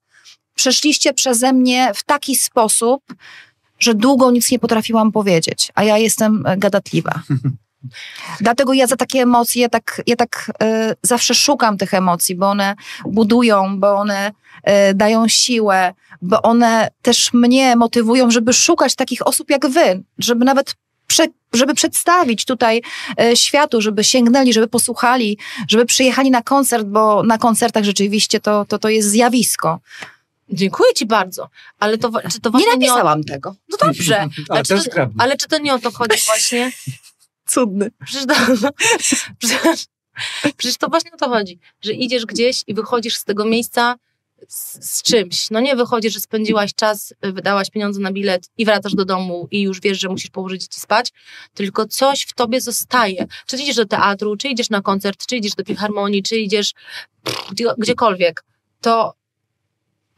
Przeszliście przeze mnie w taki sposób, że długo nic nie potrafiłam powiedzieć, a ja jestem gadatliwa. Dlatego ja za takie emocje, tak, ja tak e, zawsze szukam tych emocji, bo one budują, bo one e, dają siłę, bo one też mnie motywują, żeby szukać takich osób jak wy, żeby nawet prze, żeby przedstawić tutaj e, światu, żeby sięgnęli, żeby posłuchali, żeby przyjechali na koncert, bo na koncertach rzeczywiście to, to, to jest zjawisko. Dziękuję ci bardzo, ale to, czy to Nie właśnie nie, o... napisałam tego. No dobrze, Ale ale, czy to, ale czy to nie o to chodzi właśnie? Cudny. Przecież to, przecież, przecież to właśnie o to chodzi, że idziesz gdzieś i wychodzisz z tego miejsca z, z czymś. No nie wychodzisz, że spędziłaś czas, wydałaś pieniądze na bilet i wracasz do domu i już wiesz, że musisz położyć dzieci spać, tylko coś w tobie zostaje. Czy idziesz do teatru, czy idziesz na koncert, czy idziesz do filharmonii, czy idziesz gdzie, gdziekolwiek, to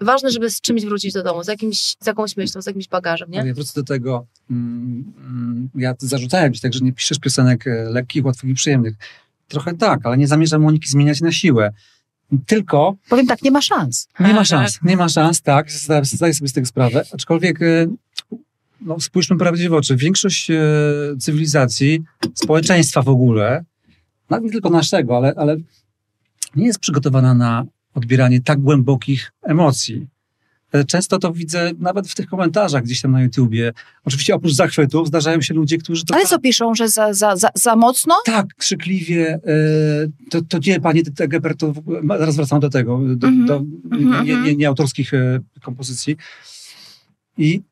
ważne, żeby z czymś wrócić do domu, z, jakimś, z jakąś myślą, z jakimś bagażem, nie? Ja wrócę do tego, mm, mm, ja zarzucałem ci tak, że nie piszesz piosenek e, lekkich, łatwych i przyjemnych. Trochę tak, ale nie zamierzam Moniki zmieniać na siłę. Tylko Powiem tak, nie ma szans. nie ma szans, nie ma szans, tak, zdaję sobie z tego sprawę, aczkolwiek e, no, spójrzmy prawdzie w oczy. Większość e, cywilizacji, społeczeństwa w ogóle, nawet nie tylko naszego, ale, ale nie jest przygotowana na odbieranie tak głębokich emocji. E, Często to widzę nawet w tych komentarzach gdzieś tam na YouTubie. Oczywiście oprócz zachwytów zdarzają się ludzie, którzy to Ale co piszą, że za, za, za, za mocno? tak krzykliwie, e, to, to nie, panie Tegeber, to zaraz wracam do tego, do, Mhm. do Mhm, nie, nie, nie autorskich e, kompozycji. I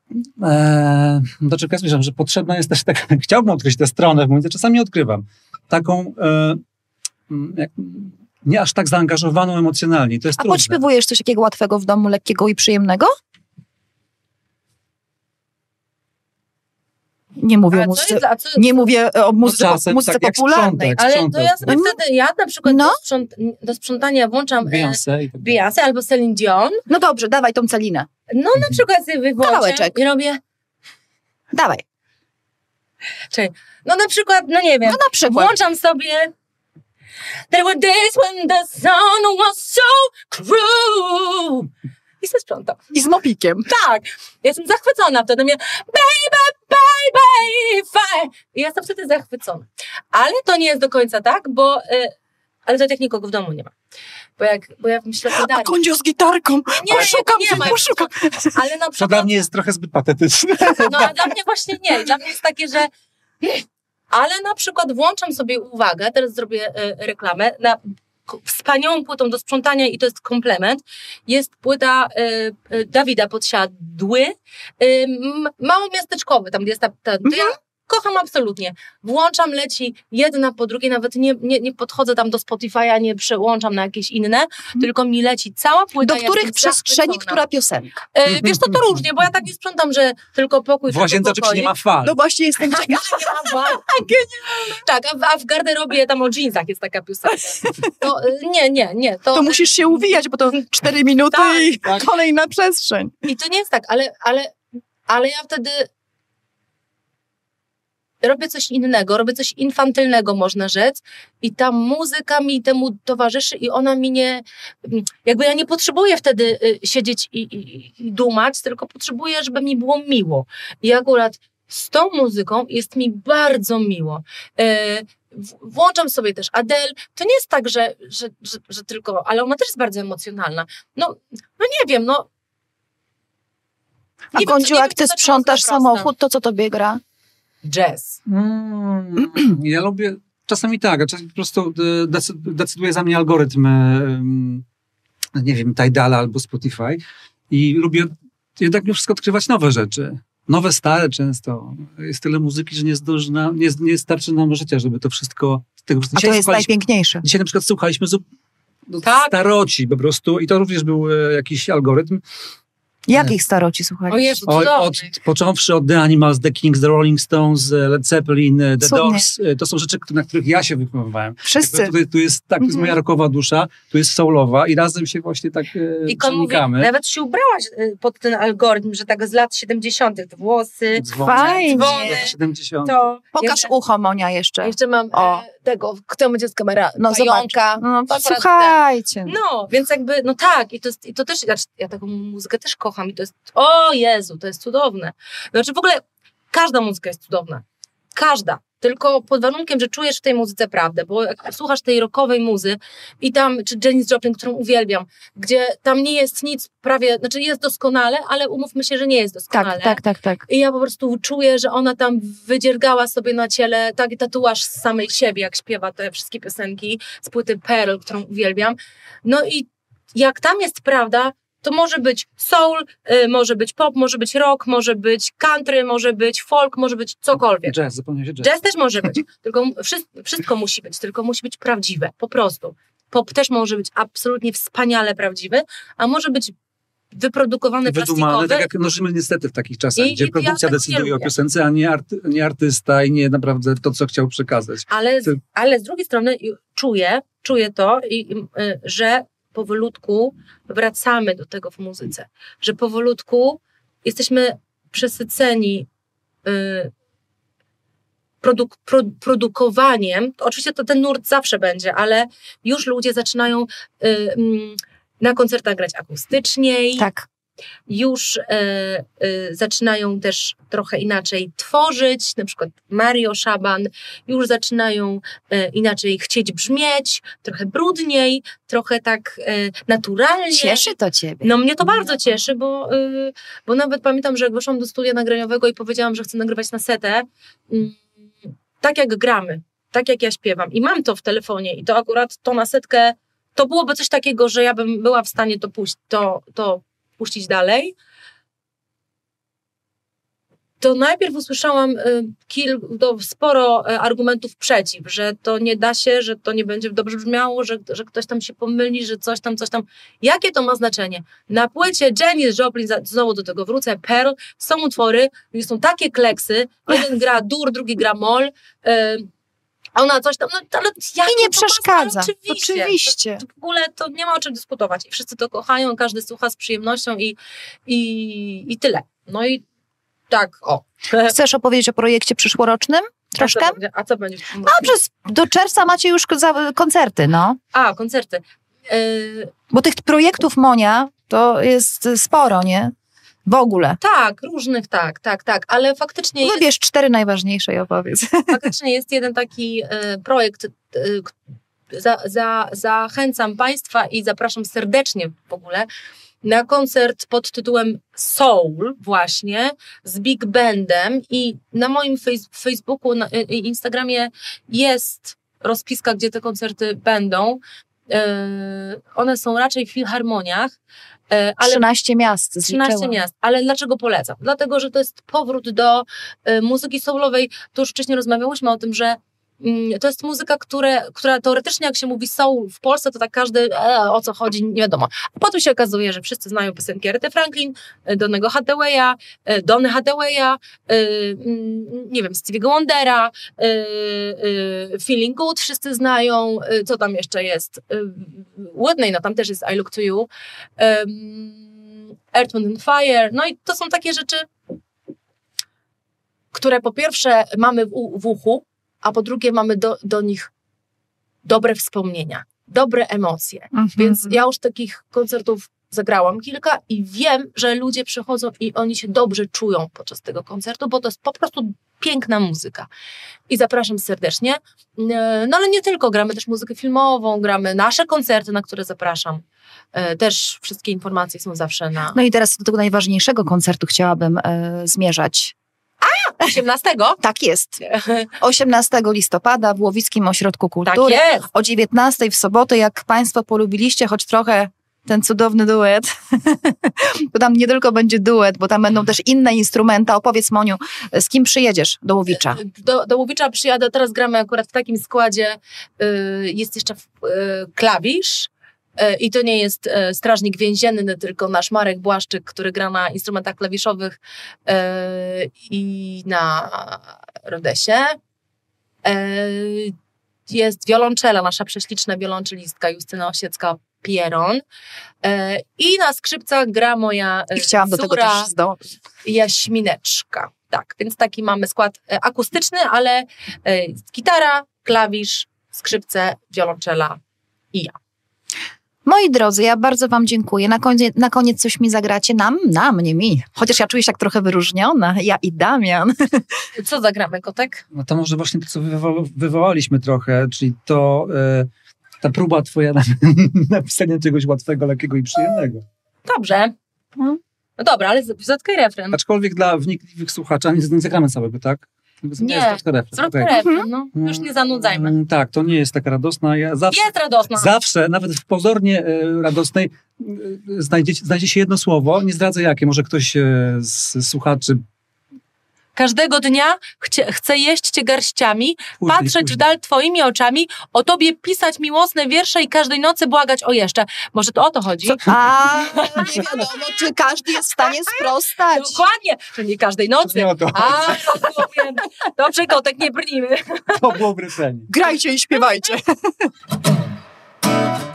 e, do czego ja zmierzam, że potrzebna jest też taka, chciałbym odkryć tę stronę w muzyce, czasami odkrywam, taką e, mm, jak, nie aż tak zaangażowaną emocjonalnie. To jest A trudne. podśpiewujesz coś takiego łatwego w domu, lekkiego i przyjemnego? Nie mówię o muzyce, jest, co, nie mówię o muzyce, No czasem muzyce tak jak popularnej. sprzątać. ale to ja sobie No. wtedy, ja na przykład No. do, sprząt, do sprzątania włączam e, Beyoncé dalej. Beyoncé albo Celine Dion. No dobrze, dawaj tą celinę. No na przykład sobie Kawałeczek. i robię, Dawaj. no na przykład, no nie wiem, No na przykład. włączam sobie There were days when the sun was so cruel. I se sprzątam. I z mopikiem. Tak. Jestem zachwycona wtedy. Mnie, baby, baby, fine. I jestem wtedy zachwycona. Ale to nie jest do końca tak, bo... Y, ale to jak nikogo w domu nie ma. Bo jak, bo ja myślę, że A kondzio z gitarką. Nie, poszukam, nie ma. poszukam. Ale na To przykład... dla mnie jest trochę zbyt patetyczne. No a dla mnie właśnie nie. Dla mnie jest takie, że. Ale na przykład włączam sobie uwagę, teraz zrobię e, reklamę, na wspaniałą płytą do sprzątania i to jest komplement. Jest płyta e, e, Dawida Podsiadły, m- mało miasteczkowy, tam gdzie jest ta, ta ja kocham absolutnie. Włączam, leci jedna po drugiej, nawet nie, nie, nie podchodzę tam do Spotify'a, nie przełączam na jakieś inne, tylko mi leci cała płyta. Do których przestrzeni, która piosenka? E, wiesz, to to różnie, bo ja tak nie sprzątam, że tylko pokój W łazience oczywiście nie ma fal. No właśnie jestem ciekawa. Tak, a w, a w garderobie tam o jeansach jest taka piosenka. To, y, nie, nie, nie. To, To musisz się uwijać, bo to cztery minuty Tak, i tak. kolejna przestrzeń. I to nie jest tak, ale, ale, ale ja wtedy robię coś innego, robię coś infantylnego, można rzec. I ta muzyka mi temu towarzyszy i ona mi nie... Jakby ja nie potrzebuję wtedy y, siedzieć i, i, i dumać, tylko potrzebuję, żeby mi było miło. I akurat z tą muzyką jest mi bardzo miło. E, Włączam sobie też Adele. To nie jest tak, że, że, że, że tylko, ale ona też jest bardzo emocjonalna. No, no nie wiem, no A Nie wiem, jak ty sprzątasz samochód, to co tobie gra? Jazz. Mm, ja lubię, czasami tak, a czasami po prostu decy- decyduje za mnie algorytm, e, mm, nie wiem, Tidala albo Spotify i lubię jednak mimo wszystko odkrywać nowe rzeczy. Nowe, stare często. Jest tyle muzyki, że nie, zdąży nam, nie, nie starczy nam życia, żeby to wszystko... z Tego, A to jest najpiękniejsze. dzisiaj na przykład słuchaliśmy zup, no, Tak. staroci po prostu i to również był e, jakiś algorytm. Jakich staroci, słuchajcie? O Jezu, O, od, począwszy od The Animals, The Kings, The Rolling Stones, e, Led Zeppelin, e, The Cudnie. Doors, e, to są rzeczy, na których ja się wychowywałem. Wszyscy. Tutaj, tu jest, tak, tu jest Mhm. moja rockowa dusza, tu jest soulowa i razem się właśnie tak I kon mówi, przenikamy. nawet się ubrałaś pod ten algorytm, że tak z lat 70. te włosy, Dzwony, Fajnie. dzwony, 70. to... Pokaż jeszcze, ucho, Monia, jeszcze. Jeszcze mam O. tego, kto będzie z kamera, No, pająka. No, Akurat słuchajcie. No, więc jakby, no tak, i to, jest, i to też, znaczy, ja taką muzykę też kocham i to jest, o Jezu, to jest cudowne. Znaczy w ogóle każda muzyka jest cudowna. Każda. Tylko pod warunkiem, że czujesz w tej muzyce prawdę, bo jak słuchasz tej rockowej muzy i tam, czy Janis Joplin, którą uwielbiam, gdzie tam nie jest nic prawie, znaczy jest doskonale, ale umówmy się, że nie jest doskonale. Tak, tak, tak, tak. I ja po prostu czuję, że ona tam wydziergała sobie na ciele taki tatuaż z samej siebie, jak śpiewa te wszystkie piosenki z płyty Pearl, którą uwielbiam. No i jak tam jest prawda, to może być soul, y, może być pop, może być rock, może być country, może być folk, może być cokolwiek. Jazz, zapomniał się jazz. Jazz też może być, tylko wszystko, wszystko musi być, tylko musi być prawdziwe, po prostu. Pop też może być absolutnie wspaniale prawdziwy, a może być wyprodukowany Wydumany, plastikowy. tak jak no, żyjemy niestety w takich czasach, I- gdzie i ja produkcja nie decyduje o piosence, a nie, arty, nie artysta i nie naprawdę to, co chciał przekazać. Ale, Ty- ale z drugiej strony czuję, czuję to, i, i, y, że powolutku wracamy do tego w muzyce. Że powolutku jesteśmy przesyceni y, produk, pro, produkowaniem. Oczywiście to ten nurt zawsze będzie, ale już ludzie zaczynają y, mm, na koncertach grać akustyczniej Tak. Już e, e, zaczynają też trochę inaczej tworzyć, na przykład Mario Szaban, już zaczynają e, inaczej chcieć brzmieć, trochę brudniej, trochę tak naturalnie. Cieszy to ciebie. No mnie to bardzo cieszy, bo, bo nawet pamiętam, że jak weszłam do studia nagraniowego i powiedziałam, że chcę nagrywać na setę, mm, tak jak gramy, tak jak ja śpiewam i mam to w telefonie i to akurat to na setkę, to byłoby coś takiego, że ja bym była w stanie to, puść, to, to puścić dalej, to najpierw usłyszałam y, kil, to sporo y, argumentów przeciw, że to nie da się, że to nie będzie dobrze brzmiało, że, że ktoś tam się pomyli, że coś tam, coś tam. Jakie to ma znaczenie? Na płycie Janis Joplin, znowu do tego wrócę, Pearl, są utwory, są takie kleksy, jeden gra dur, drugi gra mol, y, a ona coś tam, no ale jakie I nie przeszkadza. Oczywiście. Oczywiście. To, to w ogóle to nie ma o czym dyskutować. I wszyscy to kochają, każdy słucha z przyjemnością i, i, i tyle. No i tak, o. Chcesz opowiedzieć o projekcie przyszłorocznym? Troszkę? A co, będzie- a co będzie? roku? przez, do czerwca macie już koncerty, no. A, koncerty. Yy, Bo tych projektów, Monia, to jest sporo, nie? W ogóle. tak, różnych, tak, tak, tak, ale faktycznie jest, Wybierz cztery najważniejsze i opowiedz. faktycznie jest jeden taki e, projekt. e, za, za, zachęcam Państwa i zapraszam serdecznie w ogóle na koncert pod tytułem Soul właśnie z Big Bandem i na moim fejs- Facebooku na, i Instagramie jest rozpiska, gdzie te koncerty będą. E, one są raczej w filharmoniach, e, ale 13 miast 13 zliczyłam. miast. Ale dlaczego polecam? Dlatego, że to jest powrót do y, muzyki soulowej. To już wcześniej rozmawiałyśmy o tym, że to jest muzyka, które, która teoretycznie jak się mówi soul w Polsce, to tak każdy e, o co chodzi, nie wiadomo. A potem się okazuje, że wszyscy znają piosenki Arethy Franklin, e, Donnego Hathawaya, e, Donny Hathawaya, e, mm, nie wiem, Stevie'ego Wondera, e, e, Feeling Good wszyscy znają, co tam jeszcze jest? Whitney, no tam też jest I Look To You. Earth, Wind and Fire. No i to są takie rzeczy, które po pierwsze mamy w, w uchu, a po drugie mamy do, do nich dobre wspomnienia, dobre emocje. Mhm. Więc ja już takich koncertów zagrałam kilka i wiem, że ludzie przychodzą i oni się dobrze czują podczas tego koncertu, bo to jest po prostu piękna muzyka. I zapraszam serdecznie. E, No ale nie tylko, gramy też muzykę filmową, gramy nasze koncerty, na które zapraszam. E, Też wszystkie informacje są zawsze na No i teraz do tego najważniejszego koncertu chciałabym e, zmierzać. 18. Tak jest. 18 listopada w Łowickim Ośrodku tak Kultury. jest. o 19 w sobotę, jak Państwo polubiliście choć trochę ten cudowny duet, to tam nie tylko będzie duet, bo tam będą też inne instrumenta. Opowiedz Moniu, z kim przyjedziesz do Łowicza? Do, do Łowicza przyjadę, teraz gramy akurat w takim składzie, y, jest jeszcze y, klawisz, i to nie jest y, strażnik więzienny, tylko nasz Marek Błaszczyk, który gra na instrumentach klawiszowych y, i na rodesie. Jest wiolonczela, nasza prześliczna wiolonczelistka Justyna Osiecka-Pieron. Y, I na skrzypcach gra moja I chciałam do tego córa też Jaśmineczka. Tak, więc taki mamy skład e, akustyczny, ale e, gitara, klawisz, skrzypce, wiolonczela i ja. Moi drodzy, ja bardzo Wam dziękuję. Na koniec, na koniec coś mi zagracie. Nam, nam, nie mi. Chociaż ja czuję się tak trochę wyróżniona. Ja i Damian. Co zagramy, kotek? No to może właśnie to, co wywoła, wywołaliśmy trochę, czyli to e, ta próba twoja na, napisania czegoś łatwego, lekkiego i przyjemnego. Dobrze. Mhm. No dobra, ale z- zatkaj refren. Aczkolwiek dla wnikliwych słuchaczy, nie, nie zagramy całego, tak? Nie, jest troszkę refren. Zrób okej. refren, no. Już nie zanudzajmy. Mm, Tak, to nie jest taka radosna. Ja zawsze, Jest radosna. zawsze nawet w pozornie e, radosnej, e, znajdzie, znajdzie się jedno słowo, nie zdradzę jakie, może ktoś e, z słuchaczy Każdego dnia chcie, chcę jeść cię garściami, później, patrzeć w później. dal twoimi oczami, o tobie pisać miłosne wiersze i każdej nocy błagać o jeszcze. Może to o to chodzi? A nie wiadomo, czy każdy jest w stanie sprostać. Dokładnie, że nie każdej nocy. Nie o to, A. Dobrze, kotek, nie brnijmy. to było w. Grajcie i śpiewajcie.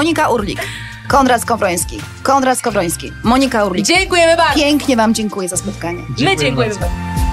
Monika Urlik, Konrad Skowroński, Konrad Skowroński, Monika Urlik. Dziękujemy bardzo. Pięknie Wam dziękuję za spotkanie. My dziękujemy bardzo.